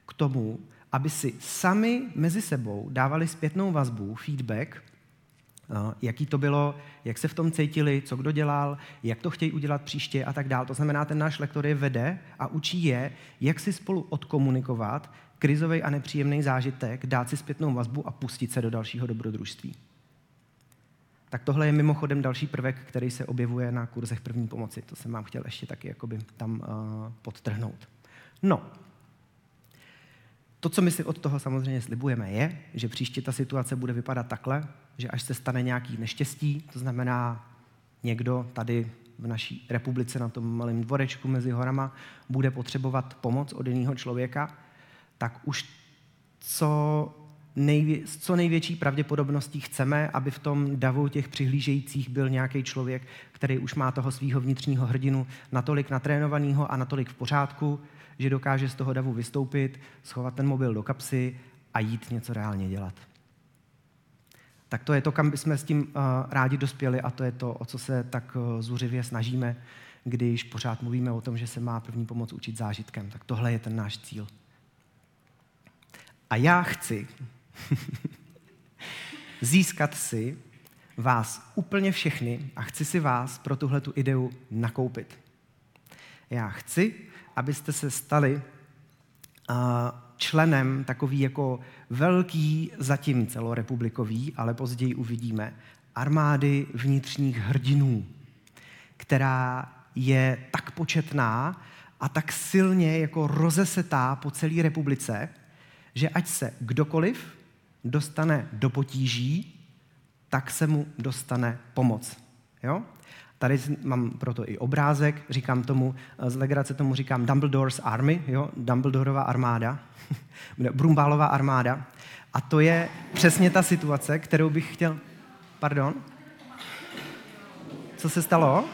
k tomu, aby si sami mezi sebou dávali zpětnou vazbu, feedback, jaký to bylo, jak se v tom cítili, co kdo dělal, jak to chtějí udělat příště a tak dále. To znamená, ten náš lektor je vede a učí je, jak si spolu odkomunikovat krizový a nepříjemný zážitek, dát si zpětnou vazbu a pustit se do dalšího dobrodružství. Tak tohle je mimochodem další prvek, který se objevuje na kurzech první pomoci. To jsem vám chtěl ještě taky jakoby tam uh, podtrhnout. No, To, co my si od toho samozřejmě slibujeme, je, že příště ta situace bude vypadat takhle, že až se stane nějaký neštěstí, to znamená někdo tady v naší republice na tom malém dvorečku mezi horama bude potřebovat pomoc od jiného člověka, tak už co, s co největší pravděpodobností chceme, aby v tom davu těch přihlížejících byl nějaký člověk, který už má toho svého vnitřního hrdinu natolik natrénovaného a natolik v pořádku, že dokáže z toho davu vystoupit, schovat ten mobil do kapsy a jít něco reálně dělat. Tak to je to, kam bychom s tím uh, rádi dospěli a to je to, o co se tak uh, zuřivě snažíme, když pořád mluvíme o tom, že se má první pomoc učit zážitkem. Tak tohle je ten náš cíl. A já chci získat si vás úplně všechny a chci si vás pro tuhle tu ideu nakoupit. Já chci, abyste se stali uh, členem takový jako velký, zatím celorepublikový, ale později uvidíme, armády vnitřních hrdinů, která je tak početná a tak silně jako rozesetá po celé republice, že ať se kdokoliv dostane do potíží, tak se mu dostane pomoc. Jo? Tady mám proto i obrázek, říkám tomu, z legrace tomu říkám Dumbledore's Army, jo? Dumbledorova armáda, Brumbálová armáda. A to je přesně ta situace, kterou bych chtěl... Pardon? Co se stalo?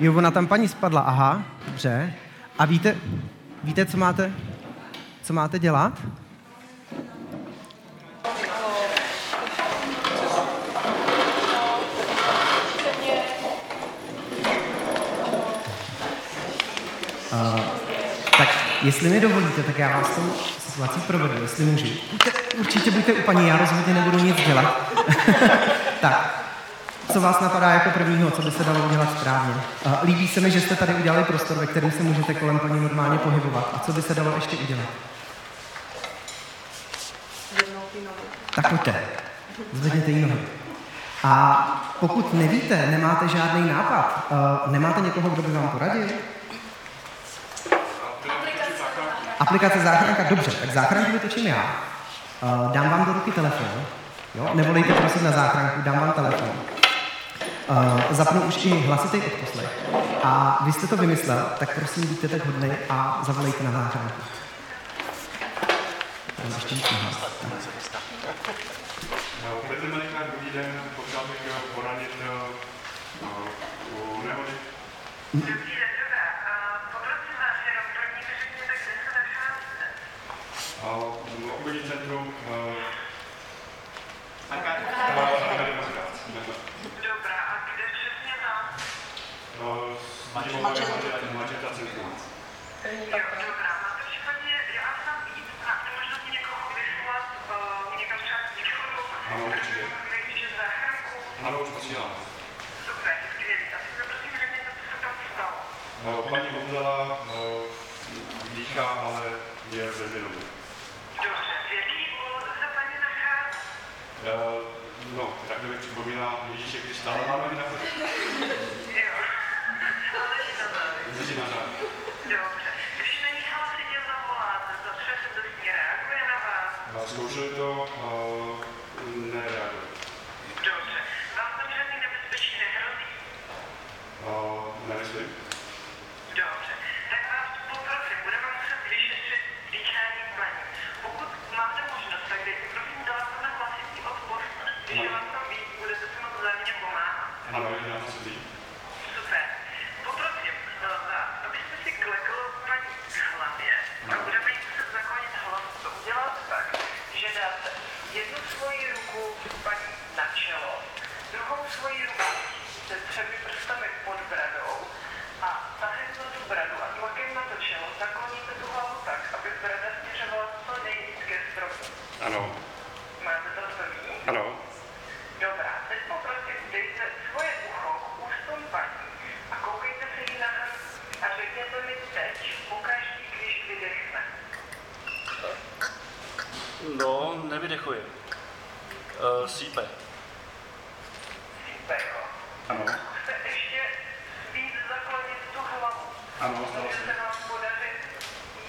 Jo, ona tam paní spadla, aha, dobře. A víte, víte, co máte, co máte dělat? Uh, tak jestli mi dovolíte, tak já vás tou situací provedu, jestli můžu. Buďte, určitě buďte u paní, já rozhodně nebudu nic dělat. tak, co vás napadá jako prvního, co by se dalo udělat správně? Uh, líbí se mi, že jste tady udělali prostor, ve kterém se můžete kolem paní normálně pohybovat. A co by se dalo ještě udělat? Tak pojďte, zvedněte jí nohy. A pokud nevíte, nemáte žádný nápad, uh, nemáte někoho, kdo by vám poradil? Aplikace záchranka, dobře, tak záchranku vytočím já. Uh, dám vám do ruky telefon, jo? nevolejte prosím na záchranku, dám vám telefon. Uh, zapnu už i hlasitý odposlech. A vy jste to vymyslel, tak prosím buďte tak hodný a zavolejte na záchranku. Tam ještě víc Petr Malikár, dobrý den, bych u nehody. Dobrý den, dobrá. Poprosím vás jenom první řekněte, kde se nacházíte. Obchodní centrum Dobrá, a kde přesně tam? Mačeta centrum. Jo, dobrá, máte případně, já vám tam víc, máte možnost někoho vyslat uh, někam třeba k východu? Ano, určitě. Nejvíce záchranku? Ano, už posílám. Super, skvělý. A teď prosím řekněte, co se tam stalo. Paní umřela, dýchá, ale je ve vědomí. Dobře, v jaký úloze se paní nachází? No, tak mi připomíná Ježíše Krista, ale máme na. Ježíši na řád. Dobře, když na ní hlasitě zavoláte, za se dosti reaguje na vás. Zkoušeli to, nereaguje. Dobře, vám tam žádný nebezpečí nehrozí? Nemyslím. Dobře, tak vás poprosím, budeme muset vyšetřit dýchání paní. Pokud máte možnost, tak dejte prosím telefon na hlasitý odpost, když je vám tam víc, budete se moc vzájemně pomáhat. Ano, je na to sedí. Super. Poprosím eh, vás, abyste si klekl paní k hlavě a budeme jí muset zaklonit hlavu. To uděláte tak, že dáte jednu svoji ruku paní na čelo, druhou svoji ruku se třemi prstami pod bradou a tahejte tu bradu a tlakem na to čelo zakloníte tu hlavu tak, aby brada směřovala co nejvíc ke stropu. Ano, Máte to plný? ano. Dobrá, teď poprosím, dejte svoje ucho k ústům paní a koukejte se jí na hrst a řekněte mi teď, pokaždý, když vydechne. No, nevydechuje. Uh, sípe. Sípe, jo. Ano, Zkuste ještě víc zaklonit tu hlavu. ano,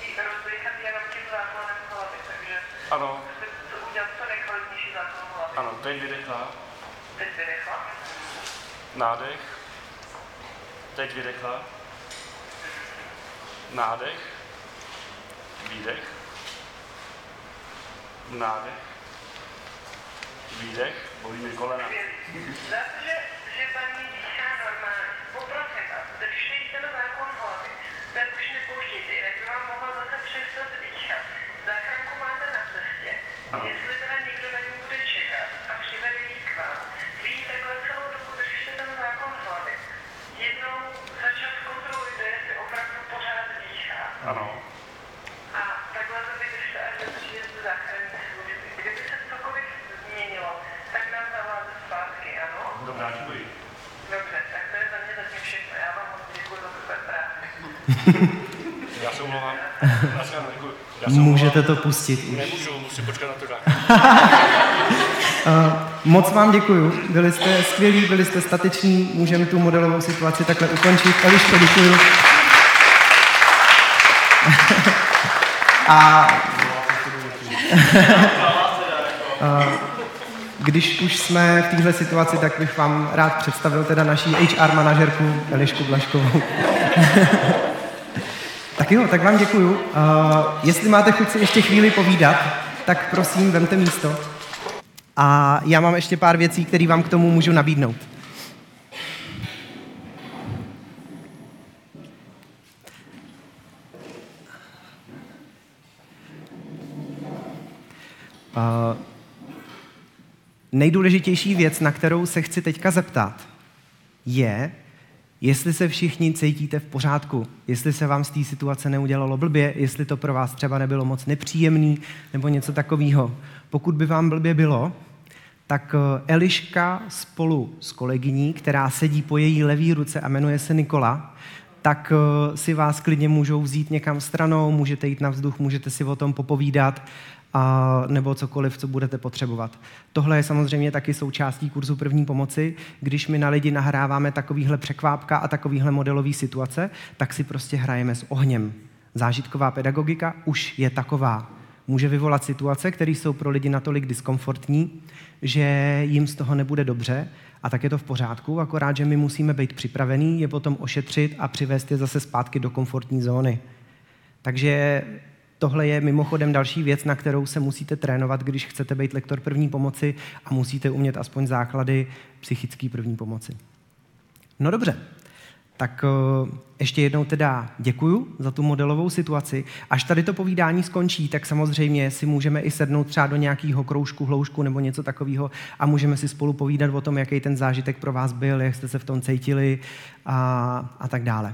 jí rozdechat Ano, Co udělat co nejkvalitnější zákon hlavy. ano, teď vydechla, Teď vydechla. nádech, teď vydechla, nádech, výdech, nádech, výdech, bolí mi kolena. Že, paní dýchá normálně. Poprosím vás, držte ten zákon hlavy. Ten už nepouštějte, jinak by vám mohla zase přestat dýchat. Záchranku máte na cestě. Jestli teda někdo na ní bude čekat a přivede jí k vám, vy jí takhle celou dobu držte ten zákon hlavy. Jednou za čas kontrolujte, jestli opravdu pořád dýchá. Ano, A takhle to vydržte až do příjezdu záchranní služby. Kdyby se cokoliv změnilo, tak nám zavoláte zpátky, ano? dobrá, děkuji. Dobře, tak to je za mě zatím všechno. Já vám moc děkuji za super práci. Já se omlouvám. Já se děkuji. Já se Můžete to pustit už. Nemůžu, musím počkat na to. Uh, moc vám děkuju. Byli jste skvělí, byli jste stateční. Můžeme tu modelovou situaci takhle ukončit. Eliško, děkuju. A uh, když už jsme v této situaci, tak bych vám rád představil teda naší HR manažerku Elišku Blaškovou. Tak jo, tak vám děkuju. Uh, jestli máte chuť si ještě chvíli povídat, tak prosím, vemte místo. A já mám ještě pár věcí, které vám k tomu můžu nabídnout. Uh, nejdůležitější věc, na kterou se chci teďka zeptat, je, jestli se všichni cítíte v pořádku, jestli se vám z té situace neudělalo blbě, jestli to pro vás třeba nebylo moc nepříjemný nebo něco takového. Pokud by vám blbě bylo, tak eh, Eliška spolu s kolegyní, která sedí po její levé ruce a jmenuje se Nikola, tak eh, si vás klidně můžou vzít někam stranou, můžete jít na vzduch, můžete si o tom popovídat a, nebo cokoliv, co budete potřebovat. Tohle je samozřejmě taky součástí kurzu první pomoci. Když my na lidi nahráváme takovýhle překvápka a takovýhle modelové situace, tak si prostě hrajeme s ohněm. Zážitková pedagogika už je taková. Může vyvolat situace, které jsou pro lidi natolik diskomfortní, že jim z toho nebude dobře a tak je to v pořádku, akorát, že my musíme být připravení je potom ošetřit a přivést je zase zpátky do komfortní zóny. Takže tohle je mimochodem další věc, na kterou se musíte trénovat, když chcete být lektor první pomoci a musíte umět aspoň základy psychické první pomoci. No dobře, tak eh, ještě jednou teda děkuju za tu modelovou situaci. Až tady to povídání skončí, tak samozřejmě si můžeme i sednout třeba do nějakého kroužku, hloušku nebo něco takového a můžeme si spolu povídat o tom, jaký ten zážitek pro vás byl, jak jste se v tom cítili a, a tak dále.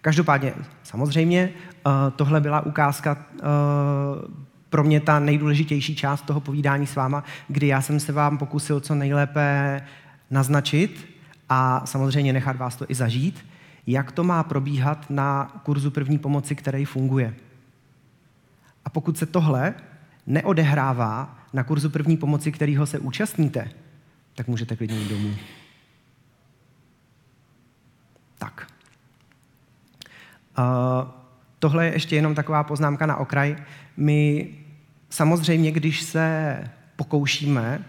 Každopádně, samozřejmě, eh, tohle byla ukázka eh, pro mě ta nejdůležitější část toho povídání s váma, kdy já jsem se vám pokusil co nejlépe naznačit a samozřejmě nechat vás to i zažít, jak to má probíhat na kurzu první pomoci, který funguje. A pokud se tohle neodehrává na kurzu první pomoci, kterýho se účastníte, tak můžete klidně jít domů. Tak. Tohle je ještě jenom taková poznámka na okraj. My samozřejmě, když se pokoušíme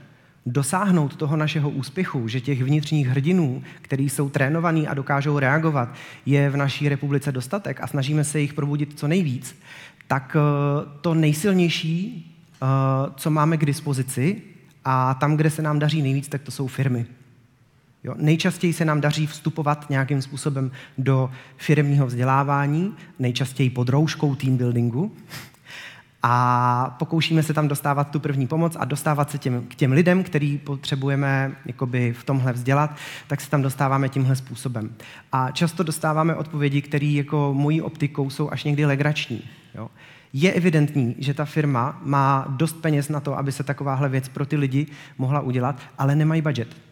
dosáhnout toho našeho úspěchu, že těch vnitřních hrdinů, kteří jsou trénovaní a dokážou reagovat, je v naší republice dostatek a snažíme se jich probudit co nejvíc, tak uh, to nejsilnější, uh, co máme k dispozici a tam, kde se nám daří nejvíc, tak to jsou firmy. Jo, nejčastěji se nám daří vstupovat nějakým způsobem do firmního vzdělávání, nejčastěji pod rouškou team buildingu. A pokoušíme se tam dostávat tu první pomoc a dostávat se těm, k těm lidem, který potřebujeme jakoby v tomhle vzdělat, tak se tam dostáváme tímhle způsobem. A často dostáváme odpovědi, které jako mojí optikou jsou až někdy legrační. Jo. Je evidentní, že ta firma má dost peněz na to, aby se takováhle věc pro ty lidi mohla udělat, ale nemají budget.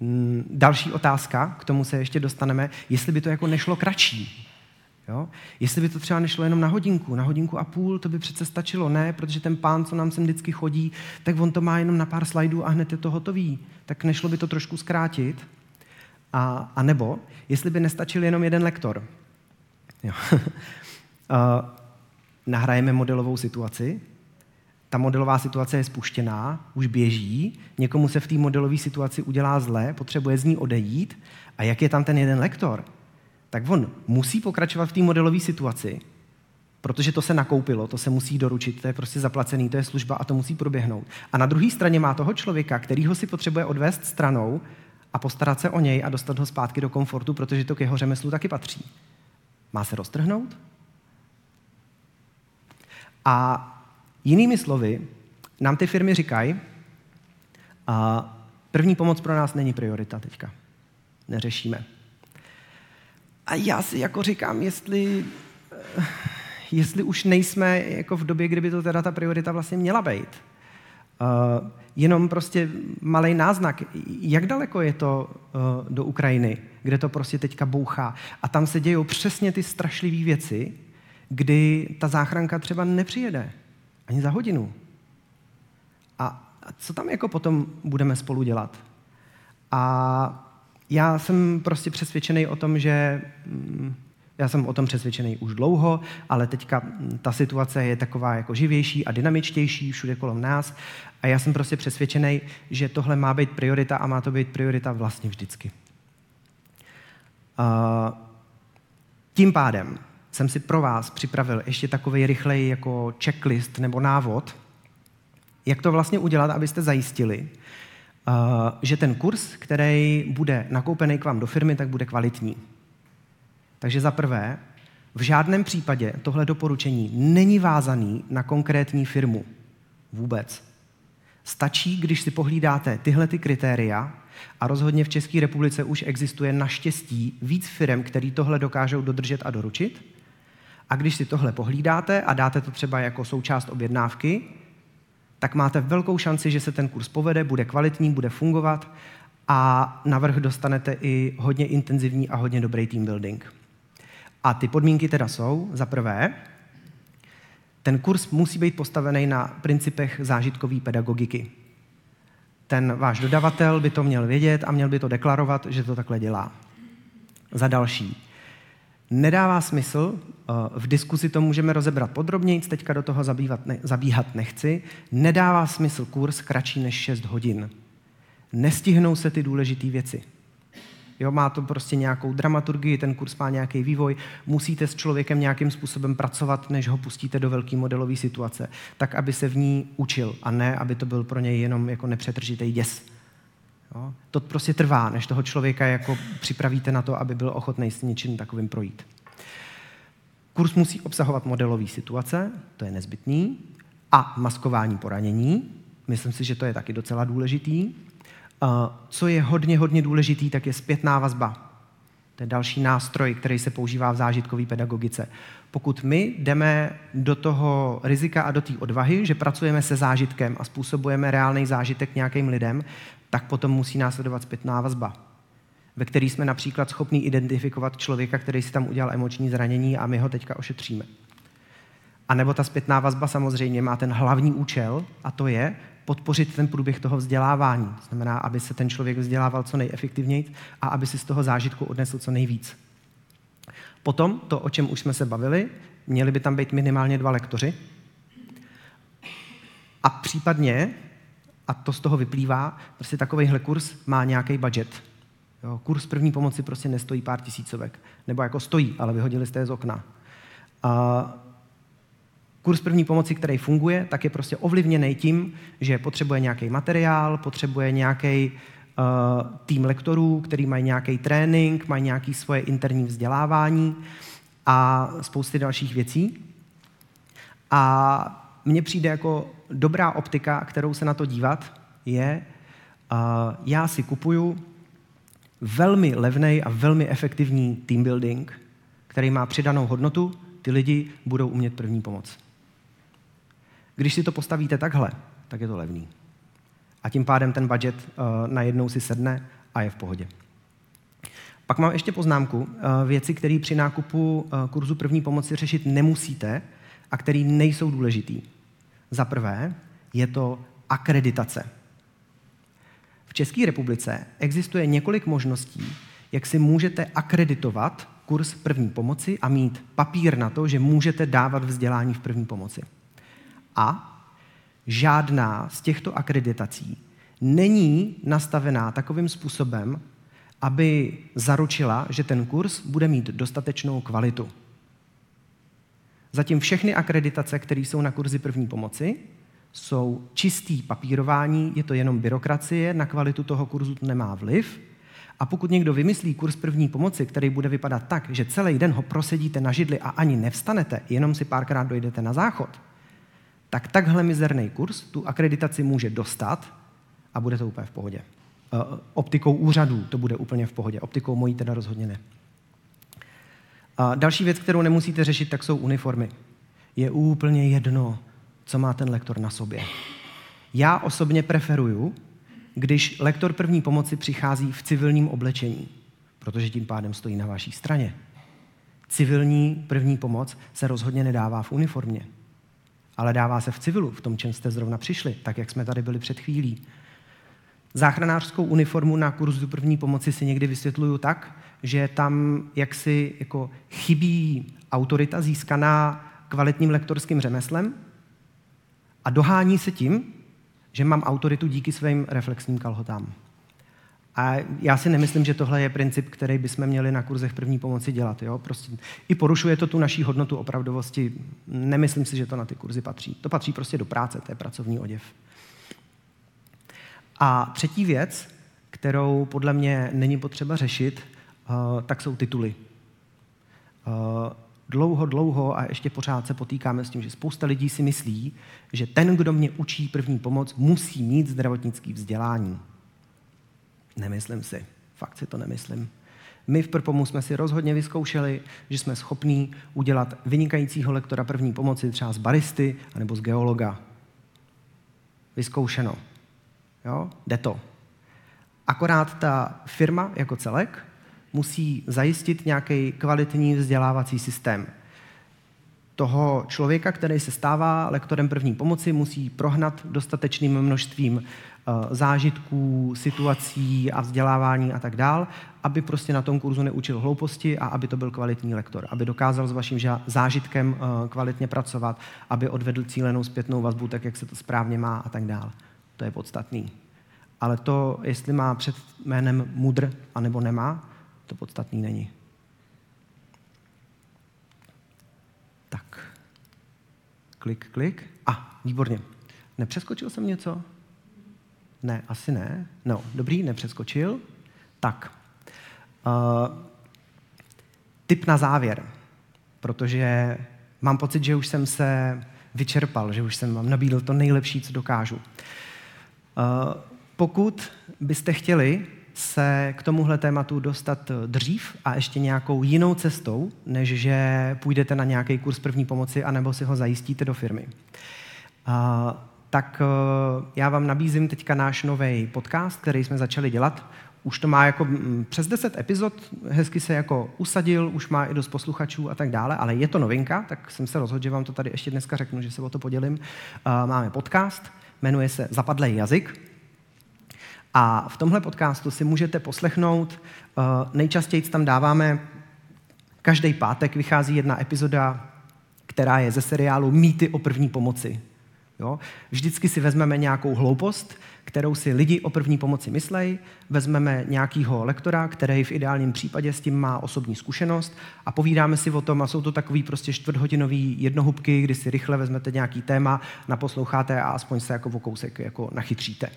Mm, Další otázka, k tomu se ještě dostaneme, jestli by to jako nešlo kratší. Jo? Jestli by to třeba nešlo jenom na hodinku, na hodinku a půl, to by přece stačilo, ne? Protože ten pán, co nám sem vždycky chodí, tak on to má jenom na pár slajdů a hned je to hotový. Tak nešlo by to trošku zkrátit? A, a nebo, jestli by nestačil jenom jeden lektor. Jo. Uh, nahrajeme modelovou situaci, ta modelová situace je spuštěná, už běží, někomu se v té modelové situaci udělá zle, potřebuje z ní odejít a jak je tam ten jeden lektor, tak on musí pokračovat v té modelové situaci, protože to se nakoupilo, to se musí doručit, to je prostě zaplacený, to je služba a to musí proběhnout. A na druhé straně má toho člověka, který ho si potřebuje odvést stranou a postarat se o něj a dostat ho zpátky do komfortu, protože to k jeho řemeslu taky patří. Má se roztrhnout? A jinými slovy, nám ty firmy říkají, a první pomoc pro nás není priorita teďka. Neřešíme. A já si jako říkám, jestli, jestli už nejsme jako v době, kdyby to teda ta priorita vlastně měla být. Uh, jenom prostě malý náznak, jak daleko je to uh, do Ukrajiny, kde to prostě teďka bouchá. A tam se dějou přesně ty strašlivé věci, kdy ta záchranka třeba nepřijede ani za hodinu. A, co tam jako potom budeme spolu dělat? A já jsem prostě přesvědčený o tom, že mm, já jsem o tom přesvědčený už dlouho, ale teďka ta situace je taková jako živější a dynamičtější všude kolem nás a já jsem prostě přesvědčený, že tohle má být priorita a má to být priorita vlastně vždycky. Uh, tím pádem jsem si pro vás připravil ještě takový rychlej jako checklist nebo návod, jak to vlastně udělat, abyste zajistili, uh, že ten kurz, který bude nakoupený k vám do firmy, tak bude kvalitní. Takže za prvé, v žádném případě tohle doporučení není vázaný na konkrétní firmu. Vůbec. Stačí, když si pohlídáte tyhle ty kritéria a rozhodně v České republice už existuje naštěstí víc firm, který tohle dokážou dodržet a doručit. A když si tohle pohlídáte a dáte to třeba jako součást objednávky, tak máte velkou šanci, že se ten kurz povede, bude kvalitní, bude fungovat a navrh dostanete i hodně intenzivní a hodně dobrý team building. A ty podmínky teda jsou, za prvé, ten kurz musí být postavený na principech zážitkové pedagogiky. Ten váš dodavatel by to měl vědět a měl by to deklarovat, že to takhle dělá. Za další, nedává smysl, v diskuzi to můžeme rozebrat podrobněji, teďka do toho zabývat ne, zabíhat nechci, nedává smysl kurz kratší než 6 hodin. Nestihnou se ty důležité věci. Jo, má to prostě nějakou dramaturgii, ten kurz má nějaký vývoj, musíte s člověkem nějakým způsobem pracovat, než ho pustíte do velké modelové situace, tak aby se v ní učil a ne, aby to byl pro něj jenom jako nepřetržitý děs. Jo? To prostě trvá, než toho člověka jako připravíte na to, aby byl ochotný s něčím takovým projít. Kurs musí obsahovat modelové situace, to je nezbytný, a maskování poranění. Myslím si, že to je taky docela důležitý. Co je hodně, hodně důležitý, tak je zpětná vazba. To je další nástroj, který se používá v zážitkové pedagogice. Pokud my jdeme do toho rizika a do té odvahy, že pracujeme se zážitkem a způsobujeme reálný zážitek nějakým lidem, tak potom musí následovat zpětná vazba, ve který jsme například schopni identifikovat člověka, který si tam udělal emoční zranění a my ho teďka ošetříme. A nebo ta zpětná vazba samozřejmě má ten hlavní účel, a to je podpořit ten průběh toho vzdělávání. To znamená, aby se ten člověk vzdělával co nejefektivněji a aby si z toho zážitku odnesl co nejvíc. Potom to, o čem už jsme se bavili, měli by tam být minimálně dva lektoři. A případně, a to z toho vyplývá, prostě takovýhle kurz má nějaký budget. Jo, kurz první pomoci prostě nestojí pár tisícovek. Nebo jako stojí, ale vyhodili jste je z okna. A kurz první pomoci, který funguje, tak je prostě ovlivněný tím, že potřebuje nějaký materiál, potřebuje nějaký uh, tým lektorů, který mají nějaký trénink, mají nějaké svoje interní vzdělávání a spousty dalších věcí. A mně přijde jako dobrá optika, kterou se na to dívat, je, uh, já si kupuju velmi levný a velmi efektivní team building, který má přidanou hodnotu, ty lidi budou umět první pomoc. Když si to postavíte takhle, tak je to levný. A tím pádem ten budget uh, najednou si sedne a je v pohodě. Pak mám ještě poznámku. Uh, věci, které při nákupu uh, kurzu první pomoci řešit nemusíte a které nejsou důležitý. Za prvé je to akreditace. České republice existuje několik možností, jak si můžete akreditovat kurz první pomoci a mít papír na to, že můžete dávat vzdělání v první pomoci. A žádná z těchto akreditací není nastavená takovým způsobem, aby zaručila, že ten kurz bude mít dostatečnou kvalitu. Zatím všechny akreditace, které jsou na kurzy první pomoci, jsou čistý papírování, je to jenom byrokracie, na kvalitu toho kurzu to nemá vliv. A pokud někdo vymyslí kurz první pomoci, který bude vypadat tak, že celý den ho prosedíte na židli a ani nevstanete, jenom si párkrát dojdete na záchod, tak takhle mizerný kurz tu akreditaci může dostat a bude to úplně v pohodě. Uh, optikou úřadů to bude úplně v pohodě, optikou mojí teda rozhodně ne. A další věc, kterou nemusíte řešit, tak jsou uniformy. Je úplně jedno, co má ten lektor na sobě. Já osobně preferuju, když lektor první pomoci přichází v civilním oblečení, protože tím pádem stojí na vaší straně. Civilní první pomoc se rozhodně nedává v uniformě, ale dává se v civilu, v tom, čem jste zrovna přišli, tak jak jsme tady byli před chvílí. Záchranářskou uniformu na kurzu první pomoci si někdy vysvětluju tak, že tam jaksi jako chybí autorita získaná kvalitním lektorským řemeslem a dohání se tím, že mám autoritu díky svým reflexním kalhotám. A já si nemyslím, že tohle je princip, který bychom měli na kurzech první pomoci dělat. Jo? Prostě I porušuje to tu naší hodnotu opravdovosti. Nemyslím si, že to na ty kurzy patří. To patří prostě do práce, to je pracovní oděv. A třetí věc, kterou podle mě není potřeba řešit, uh, tak jsou tituly. Uh, dlouho, dlouho a ještě pořád se potýkáme s tím, že spousta lidí si myslí, že ten, kdo mě učí první pomoc, musí mít zdravotnický vzdělání. Nemyslím si. Fakt si to nemyslím. My v Prpomu jsme si rozhodně vyzkoušeli, že jsme schopní udělat vynikajícího lektora první pomoci třeba z baristy anebo z geologa. Vyzkoušeno. Jo? Jde to. Akorát ta firma jako celek musí zajistit nějaký kvalitní vzdělávací systém. Toho člověka, který se stává lektorem první pomoci, musí prohnat dostatečným množstvím eh, zážitků, situací a vzdělávání a tak dál, aby prostě na tom kurzu neučil hlouposti a aby to byl kvalitní lektor, aby dokázal s vaším zážitkem eh, kvalitně pracovat, aby odvedl cílenou zpětnou vazbu tak, jak se to správně má a tak dál. To je podstatný. Ale to, jestli má před jménem mudr anebo nemá, to podstatný není. Tak. Klik, klik. A, výborně. Nepřeskočil jsem něco? Ne, asi ne. No, dobrý, nepřeskočil. Tak. Uh, tip na závěr, protože mám pocit, že už jsem se vyčerpal, že už jsem vám nabídl to nejlepší, co dokážu. Uh, pokud byste chtěli se k tomuhle tématu dostat dřív a ještě nějakou jinou cestou, než že půjdete na nějaký kurz první pomoci anebo si ho zajistíte do firmy. A, tak e, já vám nabízím teďka náš nový podcast, který jsme začali dělat. Už to má jako přes 10 epizod, hezky se jako usadil, už má i dost posluchačů a tak dále, ale je to novinka, tak jsem se rozhodl, že vám to tady ještě dneska řeknu, že se o to podělím. Máme podcast, jmenuje se Zapadlej jazyk a v tomhle podcastu si můžete poslechnout, uh, nejčastěji tam dáváme, každý pátek vychází jedna epizoda, která je ze seriálu Mýty o první pomoci. Jo? Vždycky si vezmeme nějakou hloupost, kterou si lidi o první pomoci myslejí, vezmeme nějakýho lektora, který v ideálním případě s tím má osobní zkušenost a povídáme si o tom a jsou to takový prostě čtvrthodinový jednohubky, kdy si rychle vezmete nějaký téma, naposloucháte a aspoň se jako o kousek jako nachytříte.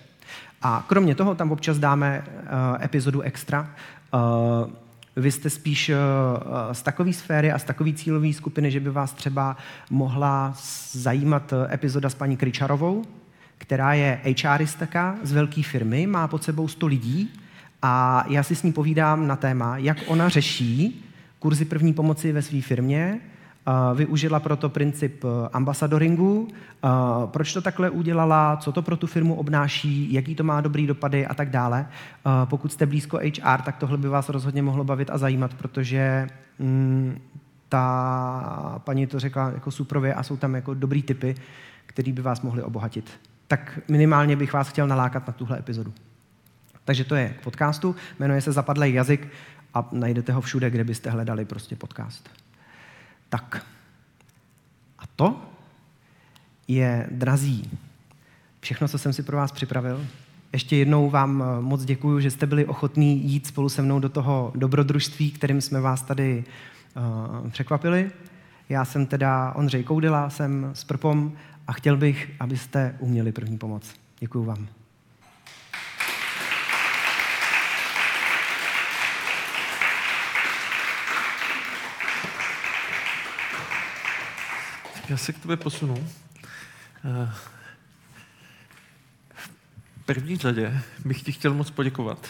A kromě toho tam občas dáme uh, epizodu extra. Uh, vy jste spíš uh, z takové sféry a z takové cílové skupiny, že by vás třeba mohla zajímat epizoda s paní Kričarovou, která je HRistka z velké firmy, má pod sebou 100 lidí a já si s ní povídám na téma, jak ona řeší kurzy první pomoci ve své firmě, Využila proto princip eh, ambasadoringu, proč to takhle udělala, co to pro tu firmu obnáší, jaký to má dobrý dopady a tak dále. Pokud jste blízko HR, tak tohle by vás rozhodně mohlo bavit a zajímat, protože mm, ta paní to řekla jako suprově a jsou tam jako dobrý typy, který by vás mohli obohatit. Tak minimálně bych vás chtěl nalákat na tuhle epizodu. Takže to je k podcastu, jmenuje se Zapadlej jazyk a najdete ho všude, kde byste hledali prostě podcast. Tak. A to je, drazí, všechno, co jsem si pro vás připravil. Ještě jednou vám eh, moc děkuji, že jste byli ochotní jít spolu se mnou do toho dobrodružství, kterým jsme vás tady uh, překvapili. Já jsem teda Ondřej Koudila, jsem s Prpom a chtěl bych, abyste uměli první pomoc. Děkuji vám. Já se k tobě posunu. Eh, v první řadě bych ti chtěl moc poděkovat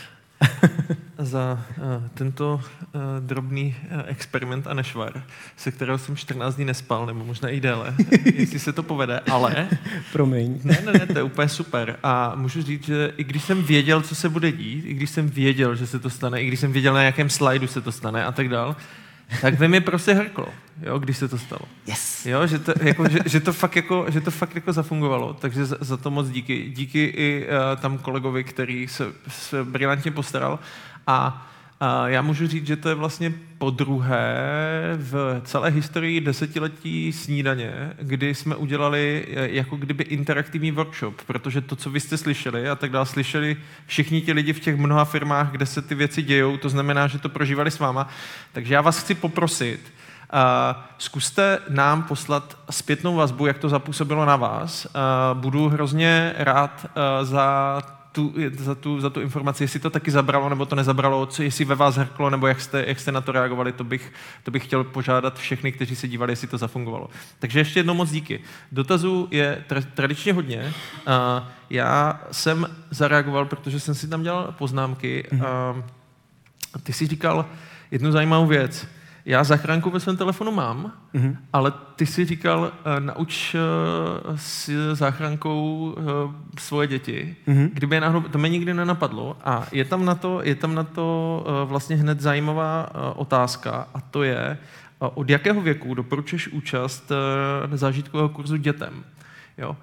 za uh, tento uh, drobný experiment a nešvar, se kterého jsem 14 dní nespal, nebo možná i déle, jestli se to povede, ale... Promiň. Ne, ne, ne, to je úplně super. A můžu říct, že i když jsem věděl, co se bude dít, i když jsem věděl, že se to stane, i když jsem věděl, na jakém slajdu se to stane a tak dál, tak ve mě prostě hrklo, jo, když se to stalo. Yes. Jo, že to, jako, že, že to fakt, jako, že to fakt jako zafungovalo, takže za, za to moc díky. Díky i uh, tam kolegovi, který se, se brilantně postaral. A já můžu říct, že to je vlastně po druhé v celé historii desetiletí snídaně, kdy jsme udělali eh, jako kdyby interaktivní workshop, protože to, co vy jste slyšeli a tak dále, slyšeli všichni ti lidi v těch mnoha firmách, kde se ty věci dějou, to znamená, že to prožívali s váma. Takže já vás chci poprosit, Uh, zkuste nám poslat zpětnou vazbu, jak to zapůsobilo na vás. Uh, budu hrozně rád uh, za tu, za, tu, za tu informaci, jestli to taky zabralo nebo to nezabralo, co, jestli ve vás hrklo nebo jak jste, jak jste na to reagovali, to bych, to bych chtěl požádat všechny, kteří se dívali, jestli to zafungovalo. Takže ještě jednou moc díky. Dotazů je tra, tradičně hodně. Uh, já jsem zareagoval, protože jsem si tam dělal poznámky. Uh, ty jsi říkal jednu zajímavou věc já zachránku ve svém telefonu mám, mm-hmm. ale ty si říkal, uh, nauč uh, si záchrankou uh, svoje děti. Mm-hmm. Kdyby je náhodou, to mě nikdy nenapadlo. A je tam na to, je tam na to uh, vlastně hned zajímavá uh, otázka a to je, uh, od jakého věku doporučuješ účast uh, zážitkového kurzu dětem? Jo?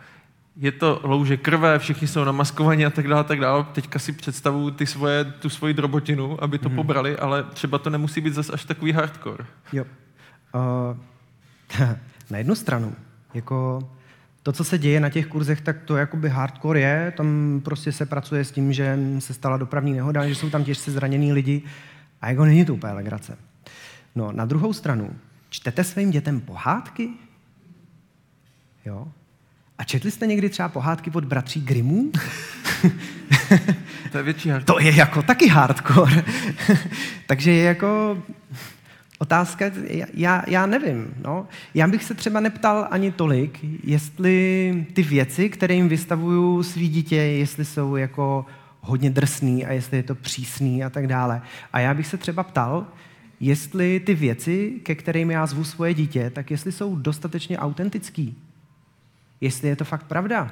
Je to louže krve, všichni jsou namaskovaní a tak dále, tak dále. Teďka si představuju ty svoje, tu svoji drobotinu, aby to mm. pobrali, ale třeba to nemusí být zase až takový hardcore. Jo. Uh, na jednu stranu, jako to, co se děje na těch kurzech, tak to jakoby hardcore je, tam prostě se pracuje s tím, že se stala dopravní nehoda, že jsou tam těžce zranění lidi a jako není to úplně legrace. No, na druhou stranu, čtete svým dětem pohádky? Jo? A četli jste někdy třeba pohádky od bratří Grimmů? to je větší hardcore. To je jako taky hardcore. Takže je jako otázka, já, já nevím. No. Já bych se třeba neptal ani tolik, jestli ty věci, které jim vystavuju svý dítě, jestli jsou jako hodně drsný a jestli je to přísný a tak dále. A já bych se třeba ptal, jestli ty věci, ke kterým já zvu svoje dítě, tak jestli jsou dostatečně autentický jestli je to fakt pravda.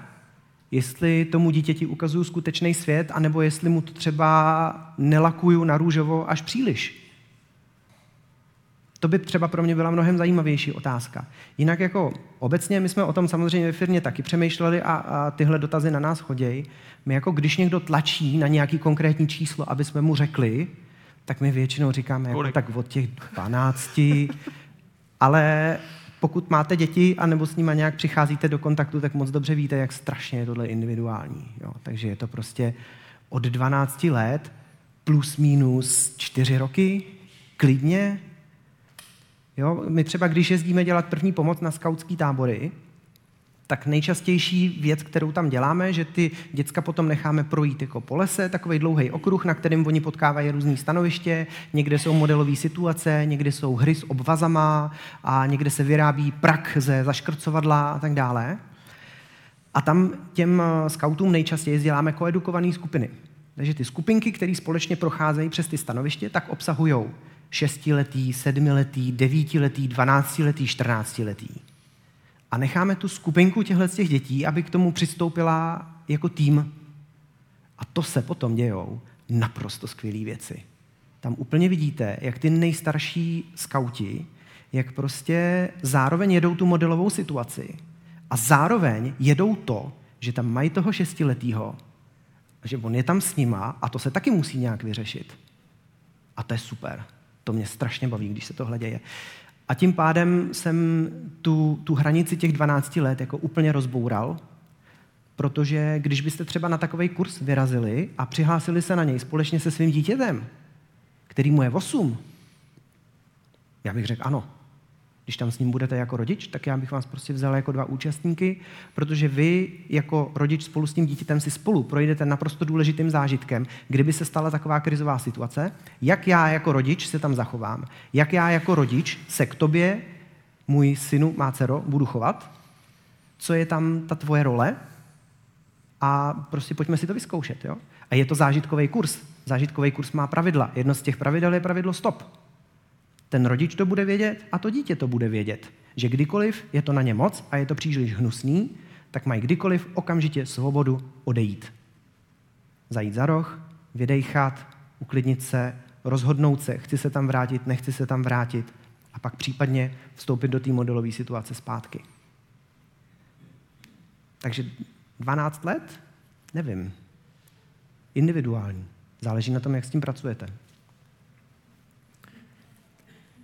Jestli tomu dítěti ukazuju skutečný svět, anebo jestli mu to třeba nelakuju na růžovo až příliš. To by třeba pro mě byla mnohem zajímavější otázka. Jinak jako obecně, my jsme o tom samozřejmě ve firmě taky přemýšleli a, a tyhle dotazy na nás chodějí. My jako když někdo tlačí na nějaký konkrétní číslo, aby jsme mu řekli, tak my většinou říkáme jako tak od těch 12, ale pokud máte děti a nebo s nimi nějak přicházíte do kontaktu, tak moc dobře víte, jak strašně je tohle individuální. Jo. Takže je to prostě od 12 let plus minus 4 roky, klidně. Jo. My třeba, když jezdíme dělat první pomoc na skautský tábory, tak nejčastější věc, kterou tam děláme, že ty děcka potom necháme projít jako po lese, takový dlouhý okruh, na kterém oni potkávají různé stanoviště, někde jsou modelové situace, někde jsou hry s obvazama a někde se vyrábí prak ze zaškrcovadla a tak dále. A tam těm eh, skautům nejčastěji děláme koedukované skupiny. Takže ty skupinky, které společně procházejí přes ty stanoviště, tak obsahují šestiletý, sedmiletý, devítiletý, dvanáctiletý, čtrnáctiletý a necháme tu skupinku těchto těch dětí, aby k tomu přistoupila jako tým. A to se potom dějou naprosto skvělé věci. Tam úplně vidíte, jak ty nejstarší skauti, jak prostě zároveň jedou tu modelovou situaci a zároveň jedou to, že tam mají toho šestiletýho, že on je tam s nima a to se taky musí nějak vyřešit. A to je super. To mě strašně baví, když se tohle děje. A tím pádem jsem tu, tu hranici těch 12 let jako úplně rozboural, protože když byste třeba na takový kurz vyrazili a přihlásili se na něj společně se svým dítětem, který mu je 8, já bych řekl ano. Když tam s ním budete jako rodič, tak já bych vás prostě vzal jako dva účastníky, protože vy jako rodič spolu s tím dítětem si spolu projdete naprosto důležitým zážitkem, kdyby se stala taková krizová situace, jak já jako rodič se tam zachovám, jak já jako rodič se k tobě, můj synu, má dcero, budu chovat, co je tam ta tvoje role a prostě pojďme si to vyzkoušet. Jo? A je to zážitkový kurz. Zážitkový kurz má pravidla. Jedno z těch pravidel je pravidlo stop. Ten rodič to bude vědět a to dítě to bude vědět. Že kdykoliv je to na ně moc a je to příliš hnusný, tak mají kdykoliv okamžitě svobodu odejít. Zajít za roh, vydejchat, uklidnit se, rozhodnout se, chci se tam vrátit, nechci se tam vrátit a pak případně vstoupit do té modelové situace zpátky. Takže 12 let? Nevím. Individuální. Záleží na tom, jak s tím pracujete.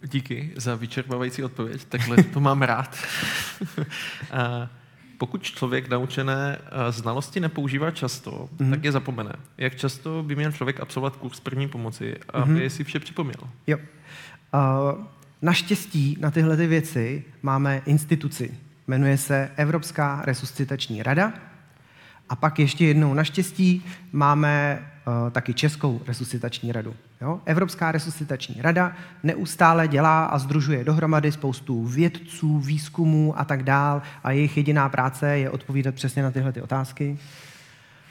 Díky za vyčerpávající odpověď, takhle to mám rád. a pokud člověk naučené znalosti nepoužívá často, mm-hmm. tak je zapomene. Jak často by měl člověk absolvovat kurz první pomoci, aby mm-hmm. si vše připomněl? Jo. Uh, naštěstí na tyhle ty věci máme instituci. Jmenuje se Evropská resuscitační rada. A pak ještě jednou naštěstí máme uh, taky Českou resuscitační radu. Jo? Evropská resuscitační rada neustále dělá a združuje dohromady spoustu vědců, výzkumů a tak dál a jejich jediná práce je odpovídat přesně na tyhle ty otázky.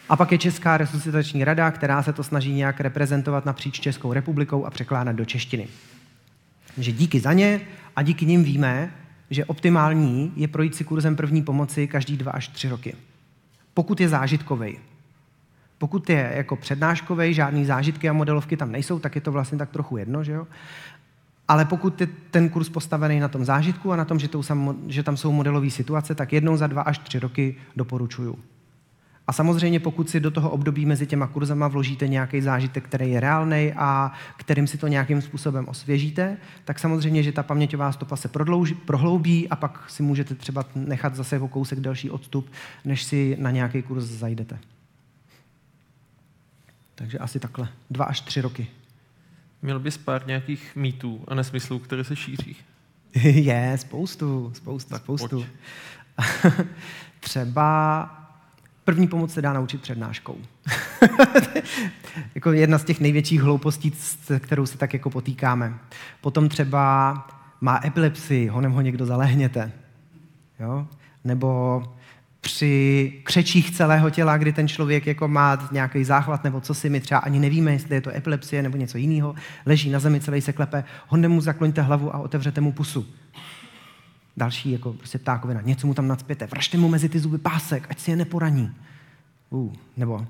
A pak je Česká resuscitační rada, která se to snaží nějak reprezentovat napříč Českou republikou a překládat do češtiny. Že díky za ně a díky nim víme, že optimální je projít si kurzem první pomoci každý dva až tři roky. Pokud je zážitkový. Pokud je jako přednáškový, žádný zážitky a modelovky tam nejsou, tak je to vlastně tak trochu jedno, že jo? Ale pokud je ten kurz postavený na tom zážitku a na tom, že, to, že tam jsou modelové situace, tak jednou za dva až tři roky doporučuju. A samozřejmě, pokud si do toho období mezi těma kurzama vložíte nějaký zážitek, který je reálný a kterým si to nějakým způsobem osvěžíte, tak samozřejmě, že ta paměťová stopa se prodlouží, prohloubí a pak si můžete třeba nechat zase o kousek delší odstup, než si na nějaký kurz zajdete. Takže asi takhle. Dva až tři roky. Měl bys pár nějakých mýtů a nesmyslů, které se šíří? je, spoustu, spoustu, tak spoustu. Třeba první pomoc se dá naučit přednáškou. jako jedna z těch největších hloupostí, s kterou se tak jako potýkáme. Potom třeba má epilepsii, honem ho někdo zalehněte. Jo? Nebo při křečích celého těla, kdy ten člověk jako má nějaký záchvat nebo co si, my třeba ani nevíme, jestli je to epilepsie nebo něco jiného, leží na zemi, celý se klepe, hondem mu zakloňte hlavu a otevřete mu pusu. Další jako prostě ptákovina, něco mu tam nadspěte, vražte mu mezi ty zuby pásek, ať si je neporaní. Uh, nebo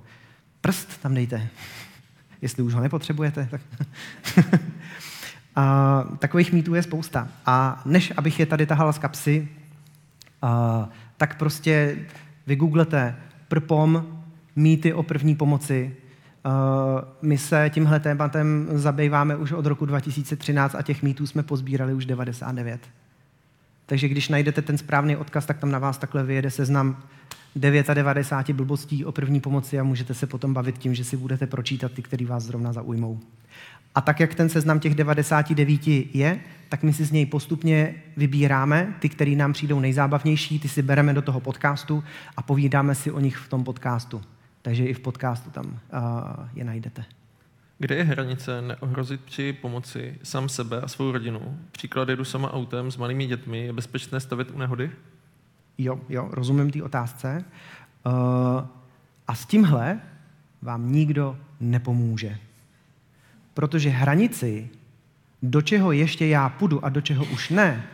prst tam dejte, jestli už ho nepotřebujete. Tak. a, takových mýtů je spousta. A než abych je tady tahal z kapsy, a, tak prostě vygooglete prpom, mýty o první pomoci. My se tímhle tématem zabýváme už od roku 2013 a těch mýtů jsme pozbírali už 99. Takže když najdete ten správný odkaz, tak tam na vás takhle vyjede seznam 99 blbostí o první pomoci a můžete se potom bavit tím, že si budete pročítat ty, který vás zrovna zaujmou. A tak, jak ten seznam těch 99 je, tak my si z něj postupně vybíráme ty, které nám přijdou nejzábavnější, ty si bereme do toho podcastu a povídáme si o nich v tom podcastu. Takže i v podcastu tam uh, je najdete. Kde je hranice neohrozit při pomoci sám sebe a svou rodinu? Příklad jedu sama autem s malými dětmi, je bezpečné stavit u nehody? Jo, jo, rozumím té otázce. Uh, a s tímhle vám nikdo nepomůže. Protože hranici, do čeho ještě já půjdu a do čeho už ne,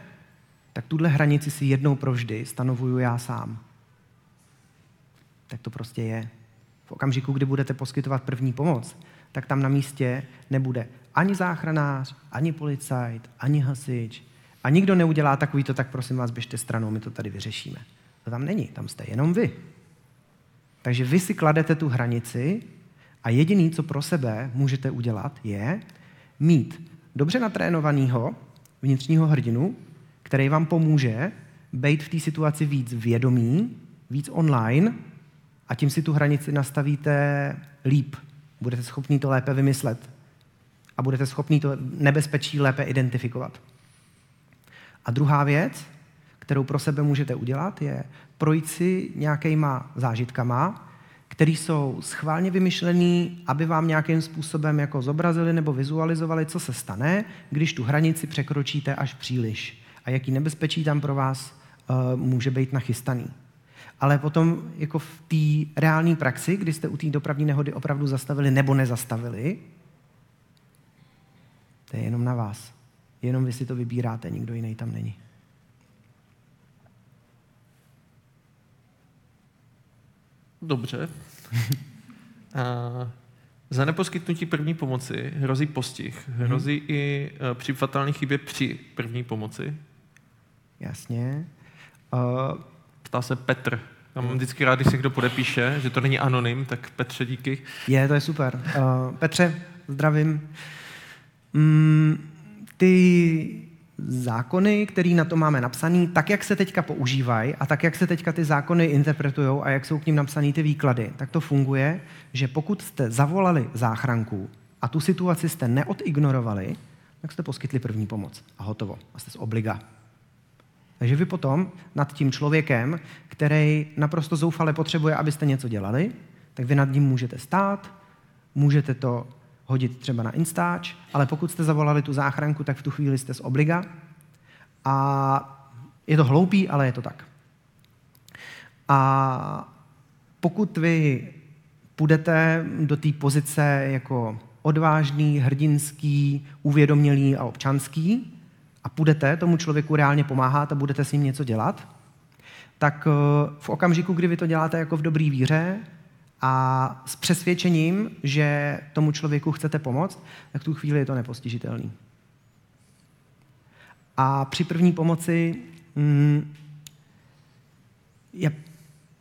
tak tuhle hranici si jednou provždy stanovuju já sám. Tak to prostě je. V okamžiku, kdy budete poskytovat první pomoc, tak tam na místě nebude ani záchranář, ani policajt, ani hasič. A nikdo neudělá takový to, tak prosím vás, běžte stranou, my to tady vyřešíme. To tam není, tam jste jenom vy. Takže vy si kladete tu hranici a jediný, co pro sebe můžete udělat, je, mít dobře natrénovaného vnitřního hrdinu, který vám pomůže být v té situaci víc vědomí, víc online a tím si tu hranici nastavíte líp. Budete schopni to lépe vymyslet a budete schopni to nebezpečí lépe identifikovat. A druhá věc, kterou pro sebe můžete udělat, je projít si nějakýma zážitkama, které jsou schválně vymyšlený, aby vám nějakým způsobem jako zobrazili nebo vizualizovali, co se stane, když tu hranici překročíte až příliš a jaký nebezpečí tam pro vás uh, může být nachystaný. Ale potom jako v té reálné praxi, kdy jste u té dopravní nehody opravdu zastavili nebo nezastavili, to je jenom na vás. Jenom vy si to vybíráte, nikdo jiný tam není. Dobře. A za neposkytnutí první pomoci hrozí postih. Hrozí hmm. i e, při fatální chybě při první pomoci. Jasně. Uh, Ptá se Petr. Já mám vždycky rád, když se kdo podepíše, že to není anonym, tak Petře, díky. Je, to je super. Uh, Petře, zdravím. Mm, ty zákony, které na to máme napsané, tak, jak se teďka používají a tak, jak se teďka ty zákony interpretují a jak jsou k ním napsané ty výklady, tak to funguje, že pokud jste zavolali záchranku a tu situaci jste neodignorovali, tak jste poskytli první pomoc a hotovo. A jste z obliga. Takže vy potom nad tím člověkem, který naprosto zoufale potřebuje, abyste něco dělali, tak vy nad ním můžete stát, můžete to hodit třeba na Instač, ale pokud jste zavolali tu záchranku, tak v tu chvíli jste z obliga. A je to hloupý, ale je to tak. A pokud vy půjdete do té pozice jako odvážný, hrdinský, uvědomělý a občanský a půjdete tomu člověku reálně pomáhat a budete s ním něco dělat, tak eh, v okamžiku, kdy vy to děláte jako v dobrý víře, a s přesvědčením, že tomu člověku chcete pomoct, tak tu chvíli je to nepostižitelný. A při první pomoci mm, je,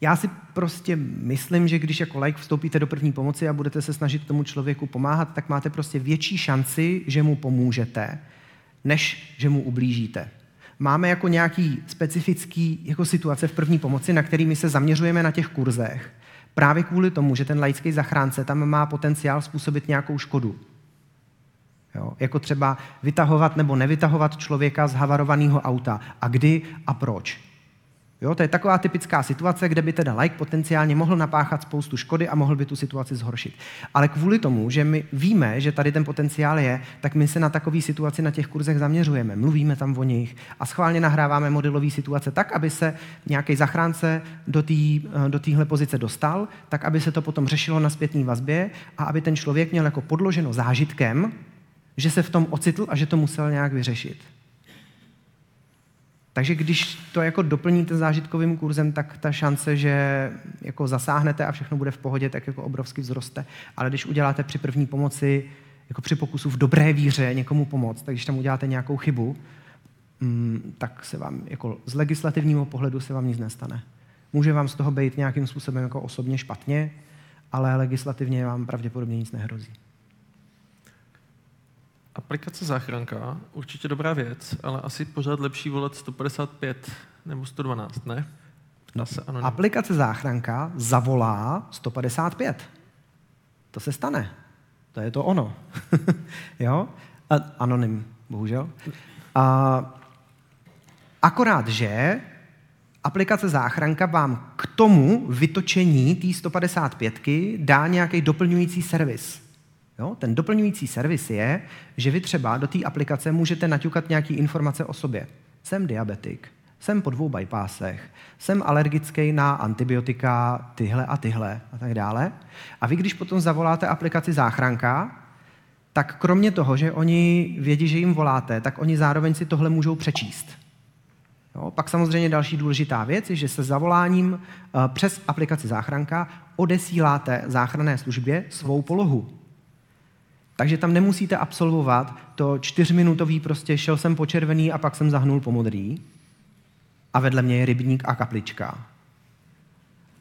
já si prostě myslím, že když jako like vstoupíte do první pomoci a budete se snažit tomu člověku pomáhat, tak máte prostě větší šanci, že mu pomůžete, než že mu ublížíte. Máme jako nějaký specifický jako situace v první pomoci, na kterými se zaměřujeme na těch kurzech. Právě kvůli tomu, že ten laický zachránce tam má potenciál způsobit nějakou škodu. Jo? Jako třeba vytahovat nebo nevytahovat člověka z havarovaného auta. A kdy a proč. Jo, to je taková typická situace, kde by teda like potenciálně mohl napáchat spoustu škody a mohl by tu situaci zhoršit. Ale kvůli tomu, že my víme, že tady ten potenciál je, tak my se na takové situaci na těch kurzech zaměřujeme, mluvíme tam o nich a schválně nahráváme modelové situace tak, aby se nějaký zachránce do, tý, do téhle pozice dostal, tak aby se to potom řešilo na zpětní vazbě a aby ten člověk měl jako podloženo zážitkem, že se v tom ocitl a že to musel nějak vyřešit. Takže když to jako doplníte zážitkovým kurzem, tak ta šance, že jako zasáhnete a všechno bude v pohodě, tak jako obrovsky vzroste. Ale když uděláte při první pomoci, jako při pokusu v dobré víře někomu pomoct, tak když tam uděláte nějakou chybu, mm, tak se vám jako z legislativního pohledu se vám nic nestane. Může vám z toho být nějakým způsobem jako osobně špatně, ale legislativně vám pravděpodobně nic nehrozí. Aplikace záchranka, určitě dobrá věc, ale asi pořád lepší volat 155 nebo 112, ne? No, se anonym. Aplikace záchranka zavolá 155. To se stane. To je to ono. jo? A, anonym, bohužel. A, akorát, že aplikace záchranka vám k tomu vytočení té 155 dá nějaký doplňující servis. Jo? Ten doplňující servis je, že vy třeba do té aplikace můžete naťukat nějaké informace o sobě. Jsem diabetik, jsem po dvou bypassech, jsem alergický na antibiotika, tyhle a tyhle a tak dále. A vy, když potom zavoláte aplikaci záchranka, tak kromě toho, že oni vědí, že jim voláte, tak oni zároveň si tohle můžou přečíst. Jo, pak samozřejmě další důležitá věc je, že se zavoláním uh, přes aplikaci záchranka odesíláte záchranné službě svou polohu. Takže tam nemusíte absolvovat to čtyřminutový prostě šel jsem po červený a pak jsem zahnul po modrý a vedle mě je rybník a kaplička.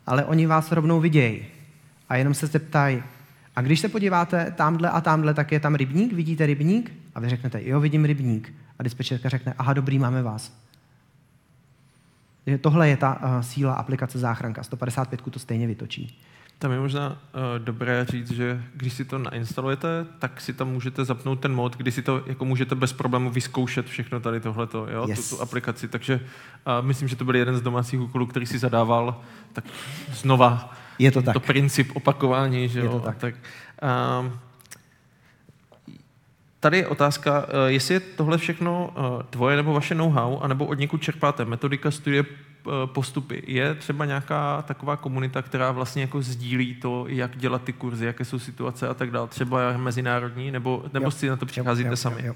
Ale oni vás rovnou vidějí a jenom se zeptají, A když se podíváte tamhle a tamhle, tak je tam rybník, vidíte rybník? A vy řeknete, jo, vidím rybník. A dispečerka řekne, aha, dobrý, máme vás. Tohle je ta uh, síla aplikace záchranka. 155 to stejně vytočí. Tam je možná uh, dobré říct, že když si to nainstalujete, tak si tam můžete zapnout ten mod, kdy si to jako můžete bez problému vyzkoušet všechno tady tohleto, jo, yes. tu, tu aplikaci. Takže uh, myslím, že to byl jeden z domácích úkolů, který si zadával, tak znova je to, tak. to princip opakování, že je jo. To tak. tak uh, Tady je otázka, jestli je tohle všechno tvoje nebo vaše know-how, anebo od někud čerpáte metodika, studie, postupy. Je třeba nějaká taková komunita, která vlastně jako sdílí to, jak dělat ty kurzy, jaké jsou situace a tak dále, třeba mezinárodní, nebo, nebo jo, si na to přicházíte jo, jo, sami? Jo, jo.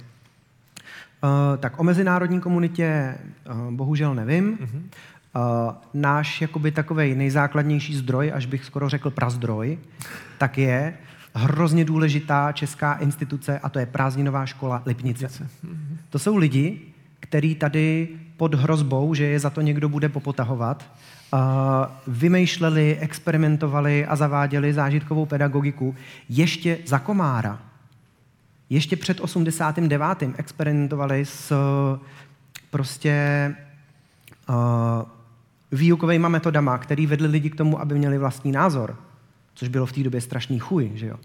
Uh, tak o mezinárodní komunitě uh, bohužel nevím. Uh-huh. Uh, náš jakoby takový nejzákladnější zdroj, až bych skoro řekl prazdroj, tak je hrozně důležitá česká instituce a to je prázdninová škola Lipnice. Lipnice. Uh-huh. To jsou lidi, který tady pod hrozbou, že je za to někdo bude popotahovat, vymýšleli, experimentovali a zaváděli zážitkovou pedagogiku ještě za komára. Ještě před 89. experimentovali s prostě uh, výukovými metodama, který vedli lidi k tomu, aby měli vlastní názor, což bylo v té době strašný chuj, že jo.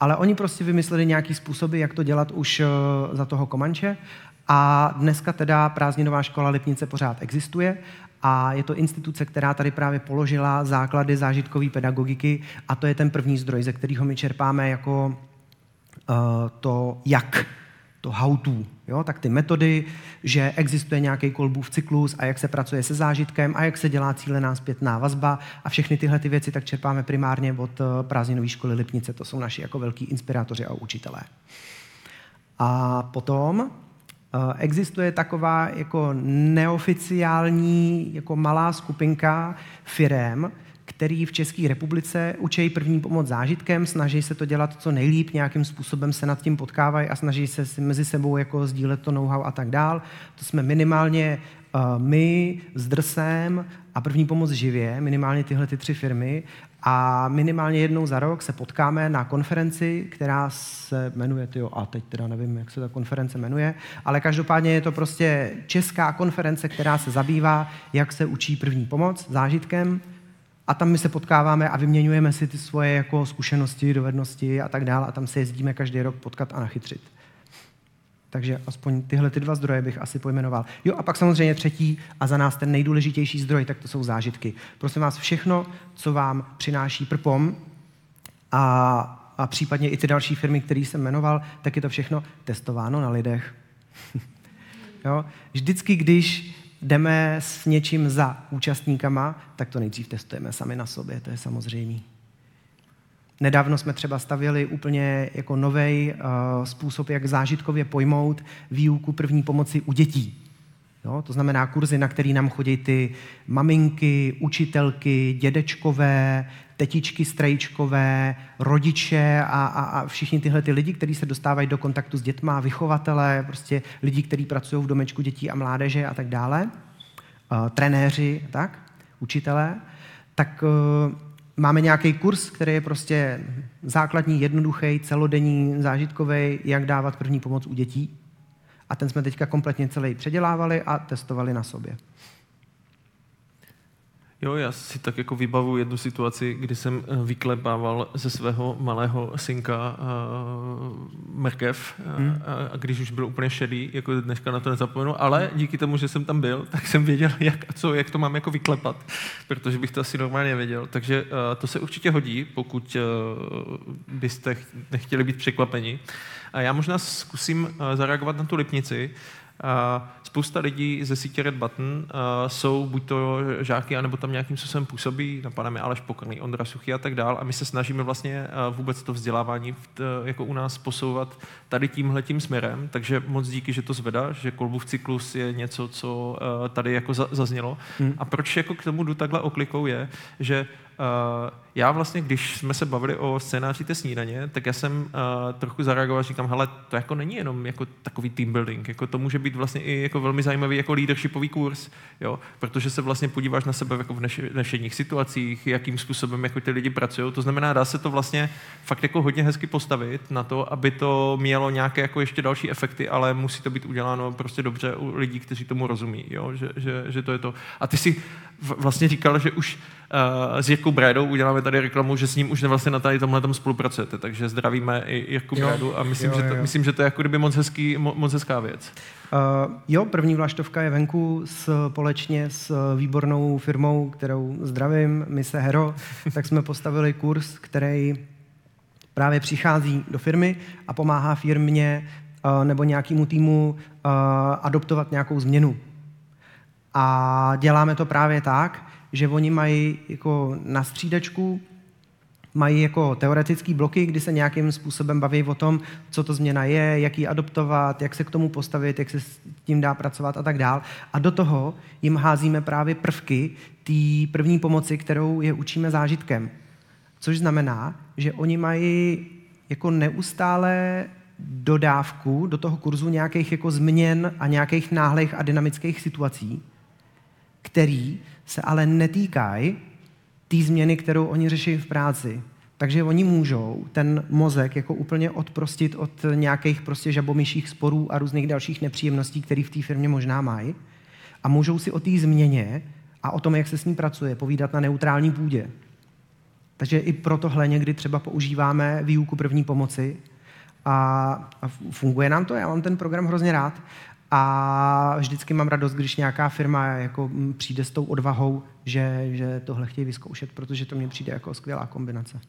Ale oni prostě vymysleli nějaký způsoby, jak to dělat už uh, za toho Komanče a dneska teda prázdninová škola Lipnice pořád existuje a je to instituce, která tady právě položila základy zážitkové pedagogiky a to je ten první zdroj, ze kterého my čerpáme jako uh, to jak, to how to, jo? tak ty metody, že existuje nějaký kolbův cyklus a jak se pracuje se zážitkem a jak se dělá cílená zpětná vazba a všechny tyhle ty věci tak čerpáme primárně od uh, prázdninové školy Lipnice, to jsou naši jako velký inspirátoři a učitelé. A potom Eh, existuje taková jako neoficiální jako malá skupinka firem, který v České republice učí první pomoc zážitkem, snaží se to dělat co nejlíp, nějakým způsobem se nad tím potkávají a snaží se mezi sebou jako sdílet to know-how a tak dál. To jsme minimálně uh, my s Drsem a první pomoc živě, minimálně tyhle ty tři firmy a minimálně jednou za rok se potkáme na konferenci, která se jmenuje, tyjo, a teď teda nevím, jak se ta konference jmenuje, ale každopádně je to prostě česká konference, která se zabývá, jak se učí první pomoc zážitkem, a tam my se potkáváme a vyměňujeme si ty svoje jako zkušenosti, dovednosti a tak dále a tam se jezdíme každý rok potkat a nachytřit. Takže aspoň tyhle ty dva zdroje bych asi pojmenoval. Jo, a pak samozřejmě třetí a za nás ten nejdůležitější zdroj, tak to jsou zážitky. Prosím vás, všechno, co vám přináší prpom a, a případně i ty další firmy, které jsem jmenoval, tak je to všechno testováno na lidech. jo? Vždycky, když jdeme s něčím za účastníkama, tak to nejdřív testujeme sami na sobě, to je samozřejmé. Nedávno jsme třeba stavili úplně jako nový uh, eh, způsob, jak zážitkově pojmout výuku první pomoci u dětí. Jo? To znamená kurzy, na který nám chodí ty maminky, učitelky, dědečkové, tetičky strejčkové, rodiče a, a, a všichni tyhle ty lidi, kteří se dostávají do kontaktu s dětma, vychovatele, prostě lidi, kteří pracují v domečku dětí a mládeže a tak dále, uh, trenéři, tak, učitelé, tak uh, máme nějaký kurz, který je prostě základní, jednoduchý, celodenní, zážitkový, jak dávat první pomoc u dětí. A ten jsme teďka kompletně celý předělávali a testovali na sobě. Jo, já si tak jako vybavu jednu situaci, kdy jsem eh, vyklepával ze svého malého synka uh, mrkev hmm. a, a když už byl úplně šedý, jako dneska na to nezapomenu, ale díky tomu, že jsem tam byl, tak jsem věděl, jak, co, jak to mám jako vyklepat, protože bych to asi normálně věděl. Takže uh, to se určitě hodí, pokud uh, byste nechtěli být překvapeni. A já možná zkusím uh, zareagovat na tu lipnici. Spousta lidí ze sítě Red Button jsou buď to žáky, anebo tam nějakým způsobem působí, napadá mi Aleš Pokorný, Ondra Suchy a tak dál. A my se snažíme vlastně vůbec to vzdělávání jako u nás posouvat tady tímhle tím směrem. Takže moc díky, že to zvedá, že Kolbův cyklus je něco, co tady jako zaznělo. Hmm. A proč jako k tomu jdu takhle oklikou je, že já vlastně, když jsme se bavili o scénáři té snídaně, tak já jsem uh, trochu zareagoval, říkám, hele, to jako není jenom jako takový team building, jako to může být vlastně i jako velmi zajímavý jako leadershipový kurz, jo, protože se vlastně podíváš na sebe jako v dnešních situacích, jakým způsobem jako ty lidi pracují, to znamená, dá se to vlastně fakt jako hodně hezky postavit na to, aby to mělo nějaké jako ještě další efekty, ale musí to být uděláno prostě dobře u lidí, kteří tomu rozumí, jo, že, že, že to je to. A ty si vlastně říkal, že už uh, s Jirkou Brédou uděláme tady reklamu, že s ním už vlastně na tady tomhle tom spolupracujete, takže zdravíme i Jirku jo, Brédu a myslím, jo, že to, jo. myslím, že to je jako kdyby moc, hezký, moc hezká věc. Uh, jo, první vlaštovka je venku společně s výbornou firmou, kterou zdravím, my se Hero, tak jsme postavili kurz, který právě přichází do firmy a pomáhá firmě uh, nebo nějakému týmu uh, adoptovat nějakou změnu. A děláme to právě tak, že oni mají jako na střídačku mají jako teoretické bloky, kdy se nějakým způsobem baví o tom, co to změna je, jak ji adoptovat, jak se k tomu postavit, jak se s tím dá pracovat a tak dál. A do toho jim házíme právě prvky té první pomoci, kterou je učíme zážitkem. Což znamená, že oni mají jako neustále dodávku do toho kurzu nějakých jako změn a nějakých náhlých a dynamických situací, který se ale netýkají té změny, kterou oni řeší v práci. Takže oni můžou ten mozek jako úplně odprostit od nějakých prostě žabomyších sporů a různých dalších nepříjemností, které v té firmě možná mají. A můžou si o té změně a o tom, jak se s ní pracuje, povídat na neutrální půdě. Takže i pro tohle někdy třeba používáme výuku první pomoci a, funguje nám to. Já mám ten program hrozně rád a vždycky mám radost, když nějaká firma jako přijde s tou odvahou, že, že tohle chtějí vyzkoušet, protože to mně přijde jako skvělá kombinace.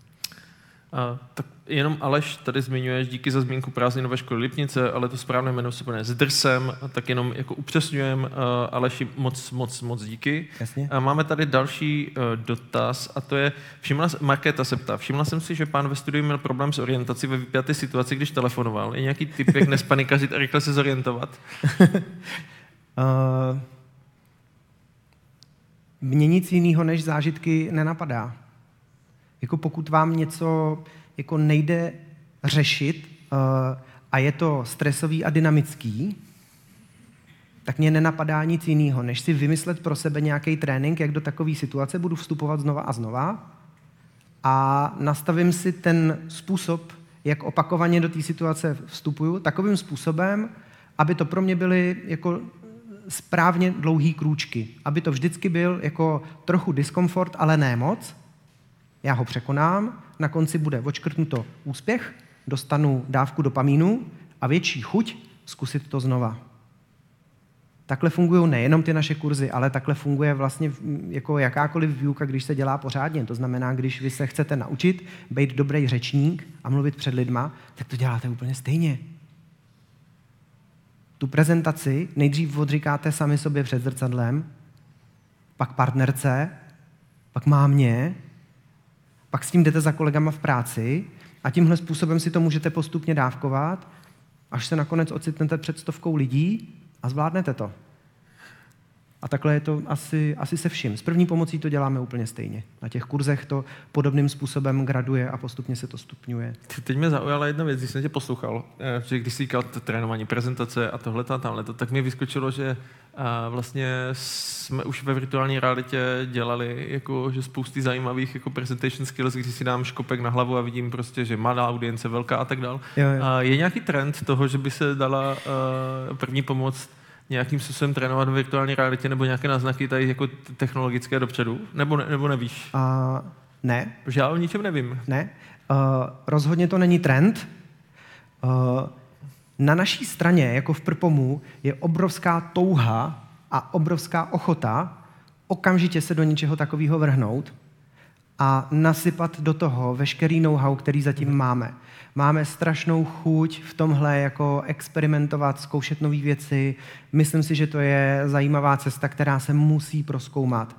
A, tak jenom Aleš tady zmiňuješ díky za zmínku prázdninové školy Lipnice, ale to správné jméno se jmenuje s drsem, tak jenom jako upřesňujem, uh, Aleši, moc, moc, moc díky. Jasně. A máme tady další uh, dotaz a to je, všimla, Markéta se ptá, všimla jsem si, že pán ve studiu měl problém s orientací ve vypjaté situaci, když telefonoval. Je nějaký typ, jak nespanikařit a rychle se zorientovat? uh, mě nic jiného než zážitky nenapadá. Jako pokud vám něco jako nejde řešit uh, a je to stresový a dynamický, tak mě nenapadá nic jiného, než si vymyslet pro sebe nějaký trénink, jak do takové situace budu vstupovat znova a znova a nastavím si ten způsob, jak opakovaně do té situace vstupuju, takovým způsobem, aby to pro mě byly jako správně dlouhý krůčky. Aby to vždycky byl jako trochu diskomfort, ale ne moc, já ho překonám, na konci bude očkrtnuto úspěch, dostanu dávku dopamínu a větší chuť zkusit to znova. Takhle fungují nejenom ty naše kurzy, ale takhle funguje vlastně jako jakákoliv výuka, když se dělá pořádně. To znamená, když vy se chcete naučit být dobrý řečník a mluvit před lidma, tak to děláte úplně stejně. Tu prezentaci nejdřív odříkáte sami sobě před zrcadlem, pak partnerce, pak mámě, pak s tím jdete za kolegama v práci a tímhle způsobem si to můžete postupně dávkovat, až se nakonec ocitnete před stovkou lidí a zvládnete to. A takhle je to asi, asi se vším. S první pomocí to děláme úplně stejně. Na těch kurzech to podobným způsobem graduje a postupně se to stupňuje. Teď mě zaujala jedna věc, když jsem tě poslouchal, eh, že když jsi říkal trénování prezentace a tohle a tamhle, tak mi vyskočilo, že a vlastně jsme už ve virtuální realitě dělali jako, že spousty zajímavých jako presentation skills, když si dám škopek na hlavu a vidím prostě, že malá audience, velká a tak dál. Je nějaký trend toho, že by se dala uh, první pomoc nějakým způsobem trénovat v virtuální realitě nebo nějaké náznaky tady jako technologické dopředu? Nebo, ne, nebo nevíš? Uh, ne. Protože já o ničem nevím. Ne. Uh, rozhodně to není trend. Uh, na naší straně, jako v Prpomu, je obrovská touha a obrovská ochota okamžitě se do něčeho takového vrhnout a nasypat do toho veškerý know-how, který zatím máme. Máme strašnou chuť v tomhle jako experimentovat, zkoušet nové věci. Myslím si, že to je zajímavá cesta, která se musí proskoumat.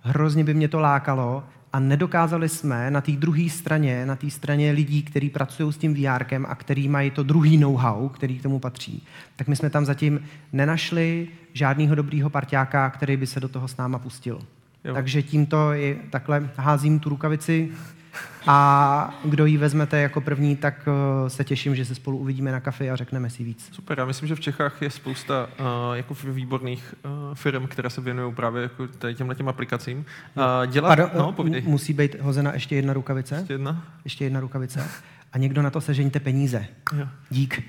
Hrozně by mě to lákalo a nedokázali jsme na té druhé straně, na té straně lidí, kteří pracují s tím VR a který mají to druhý know-how, který k tomu patří, tak my jsme tam zatím nenašli žádného dobrýho parťáka, který by se do toho s náma pustil. Jo. Takže tímto je, takhle házím tu rukavici a kdo ji vezmete jako první, tak eh, se těším, že se spolu uvidíme na kafe a řekneme si víc. Super, já myslím, že v Čechách je spousta uh, jako výborných uh, firm, které se věnují právě jako těmhle těm aplikacím. Uh, dělat, Pardon, no, povídej. musí být hozena ještě jedna rukavice. Ještě jedna? Ještě jedna rukavice. A někdo na to sežeňte peníze. Jo. Dík.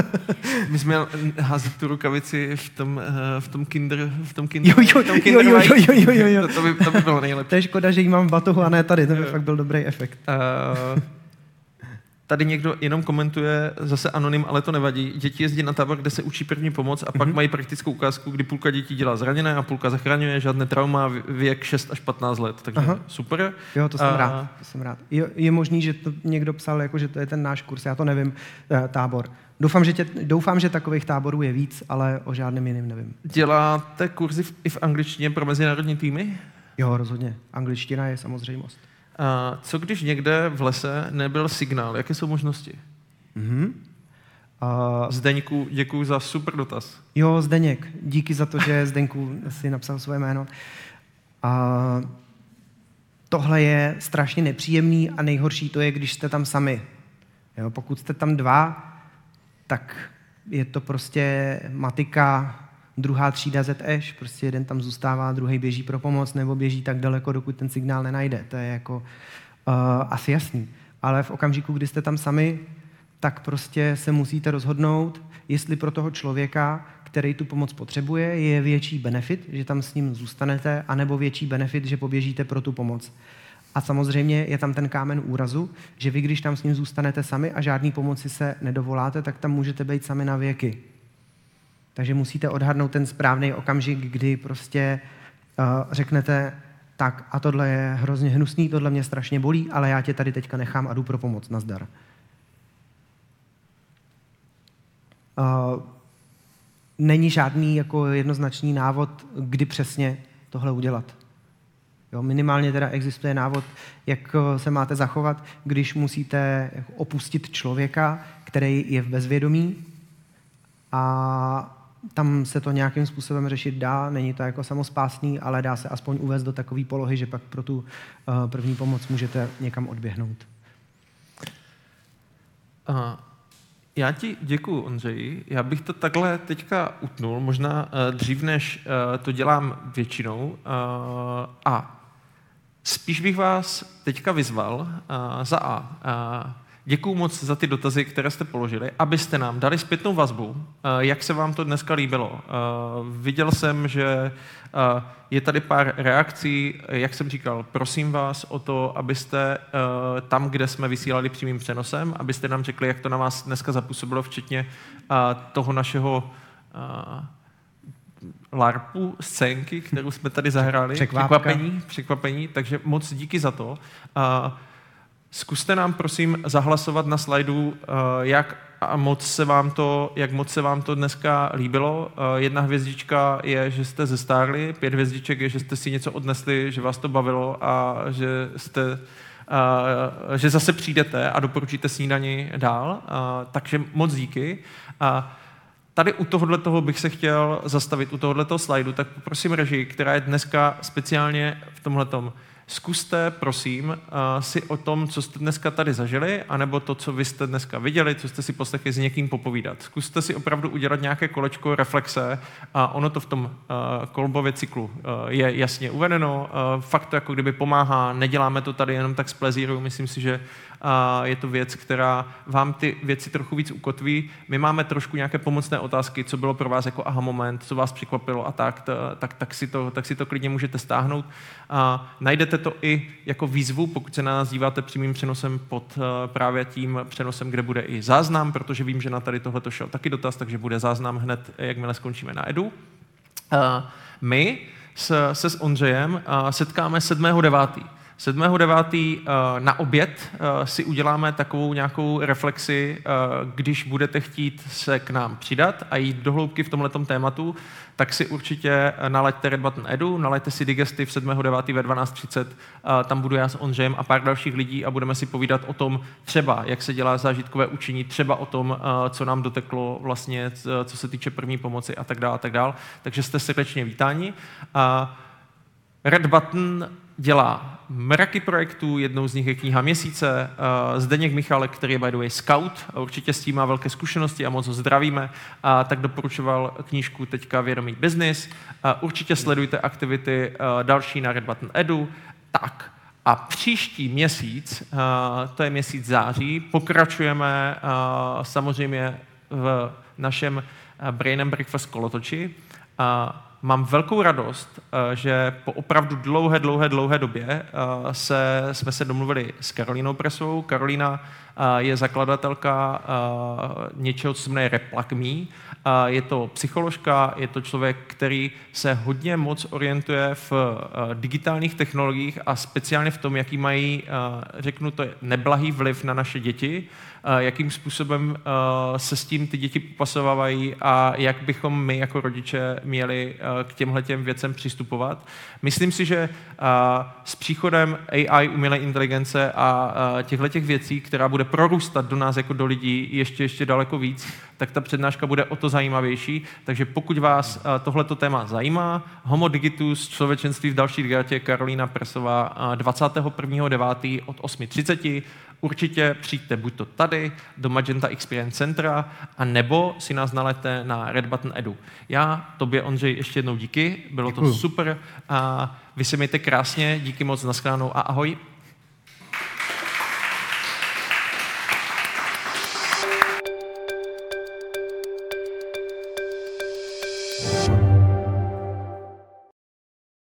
My jsme házet tu rukavici v tom, uh, v tom kinder, v tom kinder, Jo, jo, v tom jo, kinder jo, jo, jo, jo, jo. To, to, by, to by bylo nejlepší. To je škoda, že jí mám v batohu a ne tady, to by Jo. fakt byl dobrý efekt. Uh, tady někdo jenom komentuje, zase anonym, ale to nevadí. Děti jezdí na tábor, kde se učí první pomoc a pak Mhm. mají praktickou ukázku, kdy půlka dětí dělá zraněné a půlka zachraňuje, žádné trauma, vě- věk 6 až 15 let. Takže Aha. super. Jo, to jsem A- rád. To jsem rád. Je, je možný, že to někdo psal, jako, že to je ten náš kurz, já to nevím, eh, tábor. Doufám že, tě, doufám, že takových táborů je víc, ale o žádném jiném nevím. Děláte kurzy v, i v angličtině pro mezinárodní týmy? Jo, rozhodně. Angličtina je samozřejmost. A co když někde v lese nebyl signál? Jaké jsou možnosti? Mhm. Uh, Zdeňku, děkuji za super dotaz. jo, Zdeněk, díky za to, že Zdenku si napsal svoje jméno. Uh, tohle je strašně nepříjemný a nejhorší to je, když jste tam sami. Jo, pokud jste tam dva, tak je to prostě matika, druhá třída ZEŠ, prostě jeden tam zůstává, druhý běží pro pomoc nebo běží tak daleko, dokud ten signál nenajde. To je jako uh, asi jasný. Ale v okamžiku, kdy jste tam sami, tak prostě se musíte rozhodnout, jestli pro toho člověka, který tu pomoc potřebuje, je větší benefit, že tam s ním zůstanete, anebo větší benefit, že poběžíte pro tu pomoc. A samozřejmě je tam ten kámen úrazu, že vy, když tam s ním zůstanete sami a žádný pomoci se nedovoláte, tak tam můžete být sami na věky. Takže musíte odhadnout ten správný okamžik, kdy prostě uh, řeknete, tak a tohle je hrozně hnusný, tohle mě strašně bolí, ale já tě tady teďka nechám a jdu pro pomoc, nazdar. Uh, není žádný jako jednoznačný návod, kdy přesně tohle udělat. Jo, minimálně teda existuje návod, jak eh, se máte zachovat, když musíte opustit člověka, který je v bezvědomí a tam se to nějakým způsobem řešit dá, není to jako samospásný, ale dá se aspoň uvést do takové polohy, že pak pro tu uh, první pomoc můžete někam odběhnout. A já ti děkuji, Ondřeji. Já bych to takhle teďka utnul, možná uh, dřív, než to dělám většinou. A spíš bych vás teďka vyzval za A. Děkuji moc za ty dotazy, které jste položili, abyste nám dali zpětnou vazbu, eh, jak se vám to dneska líbilo. Eh, Viděl jsem, že eh, je tady pár reakcí, jak jsem říkal, prosím vás o to, abyste tam, kde jsme vysílali přímým přenosem, abyste nám řekli, jak to na vás dneska zapůsobilo, včetně toho našeho eh, LARPu, scénky, kterou jsme tady zahráli. Překvapení, překvapení, takže moc díky za to. Zkuste nám prosím zahlasovat na slajdu, uh, jak a moc se vám to, jak moc se vám to dneska líbilo. Uh, jedna hvězdička je, že jste zestárli, pět hvězdiček je, že jste si něco odnesli, že vás to bavilo a že jste uh, že zase přijdete a doporučíte snídani dál. Takže moc díky. Tady u tohohle toho bych se chtěl zastavit, u tohohle slajdu, tak poprosím režii, která je dneska speciálně v tomhletom. Zkuste, prosím, uh, si o tom, co jste dneska tady zažili, anebo to, co vy jste dneska viděli, co jste si poslechli, s někým popovídat. Zkuste si opravdu udělat nějaké kolečko reflexe a ono to v tom uh, kolbově cyklu uh, je jasně uvedeno. Fakt to jako kdyby pomáhá, neděláme to tady jenom tak z plezíru, myslím si, že je to věc, která vám ty věci trochu víc ukotví. My máme trošku nějaké pomocné otázky, co bylo pro vás jako aha moment, co vás překvapilo a tak, tak, tak, si, to, tak si to klidně můžete stáhnout. Uh, najdete to i jako výzvu, pokud se na nás díváte přímým přenosem pod uh, právě tím přenosem, kde bude i záznam, protože vím, že na tady tohle šel taky dotaz, takže bude záznam hned, jakmile skončíme na Edu. Uh, my se s Ondřejem setkáme 7.9. 7.9. Uh, na oběd uh, si uděláme takovou nějakou reflexi, uh, když budete chtít se k nám přidat a jít do hloubky v tomhletom tématu, tak si určitě nalaďte Red Button Edu, nalaďte si Digestive 7.9. ve 12.30, uh, tam budu já s Ondřejem a pár dalších lidí a budeme si povídat o tom třeba, jak se dělá zážitkové učení, třeba o tom, co nám doteklo vlastně, co se týče první pomoci a tak dále, a tak dále. Takže jste srdečně vítáni. Red Button dělá mraky projektů, jednou z nich je kniha měsíce. Uh, Zdeněk Michalek, který je by the way scout, a určitě s tím má velké zkušenosti a moc ho zdravíme, a tak doporučoval knížku teďka Vědomý business. Uh, určitě sledujte aktivity uh, další na Red Button Edu. Tak, a příští měsíc, to je měsíc září, pokračujeme samozřejmě v našem Brain and Breakfast kolotoči. Mám velkou radost, uh, že po opravdu dlouhé, dlouhé, dlouhé době uh, se, jsme se domluvili s Karolínou Presovou. Karolína uh, je zakladatelka něčeho, co se jmenuje Replak.me. Je to psycholožka, je to člověk, který se hodně moc orientuje v digitálních technologiích a speciálně v tom, jaký mají, řeknu to, neblahý vliv na naše děti, jakým způsobem se s tím ty děti popasovávají a jak bychom my jako rodiče měli k těmhle těm věcem přistupovat. Myslím si, že s příchodem AI, umělé inteligence a těchto těch věcí, která bude prorůstat do nás jako do lidí ještě, ještě daleko víc, tak ta přednáška bude o to zajímavější. Takže pokud vás tohleto téma zajímá, Homo Digitus, člověčenství v další dietě, Karolína Presová 21.9. od 8.30. Určitě přijďte buď to tady, do Magenta Experience Centra, a nebo si nás nalete na Red Button Edu. Já, tobě, Ondřej, ještě jednou díky, bylo Děkuju. to super. A vy se mějte krásně, díky moc, nashledanou a ahoj.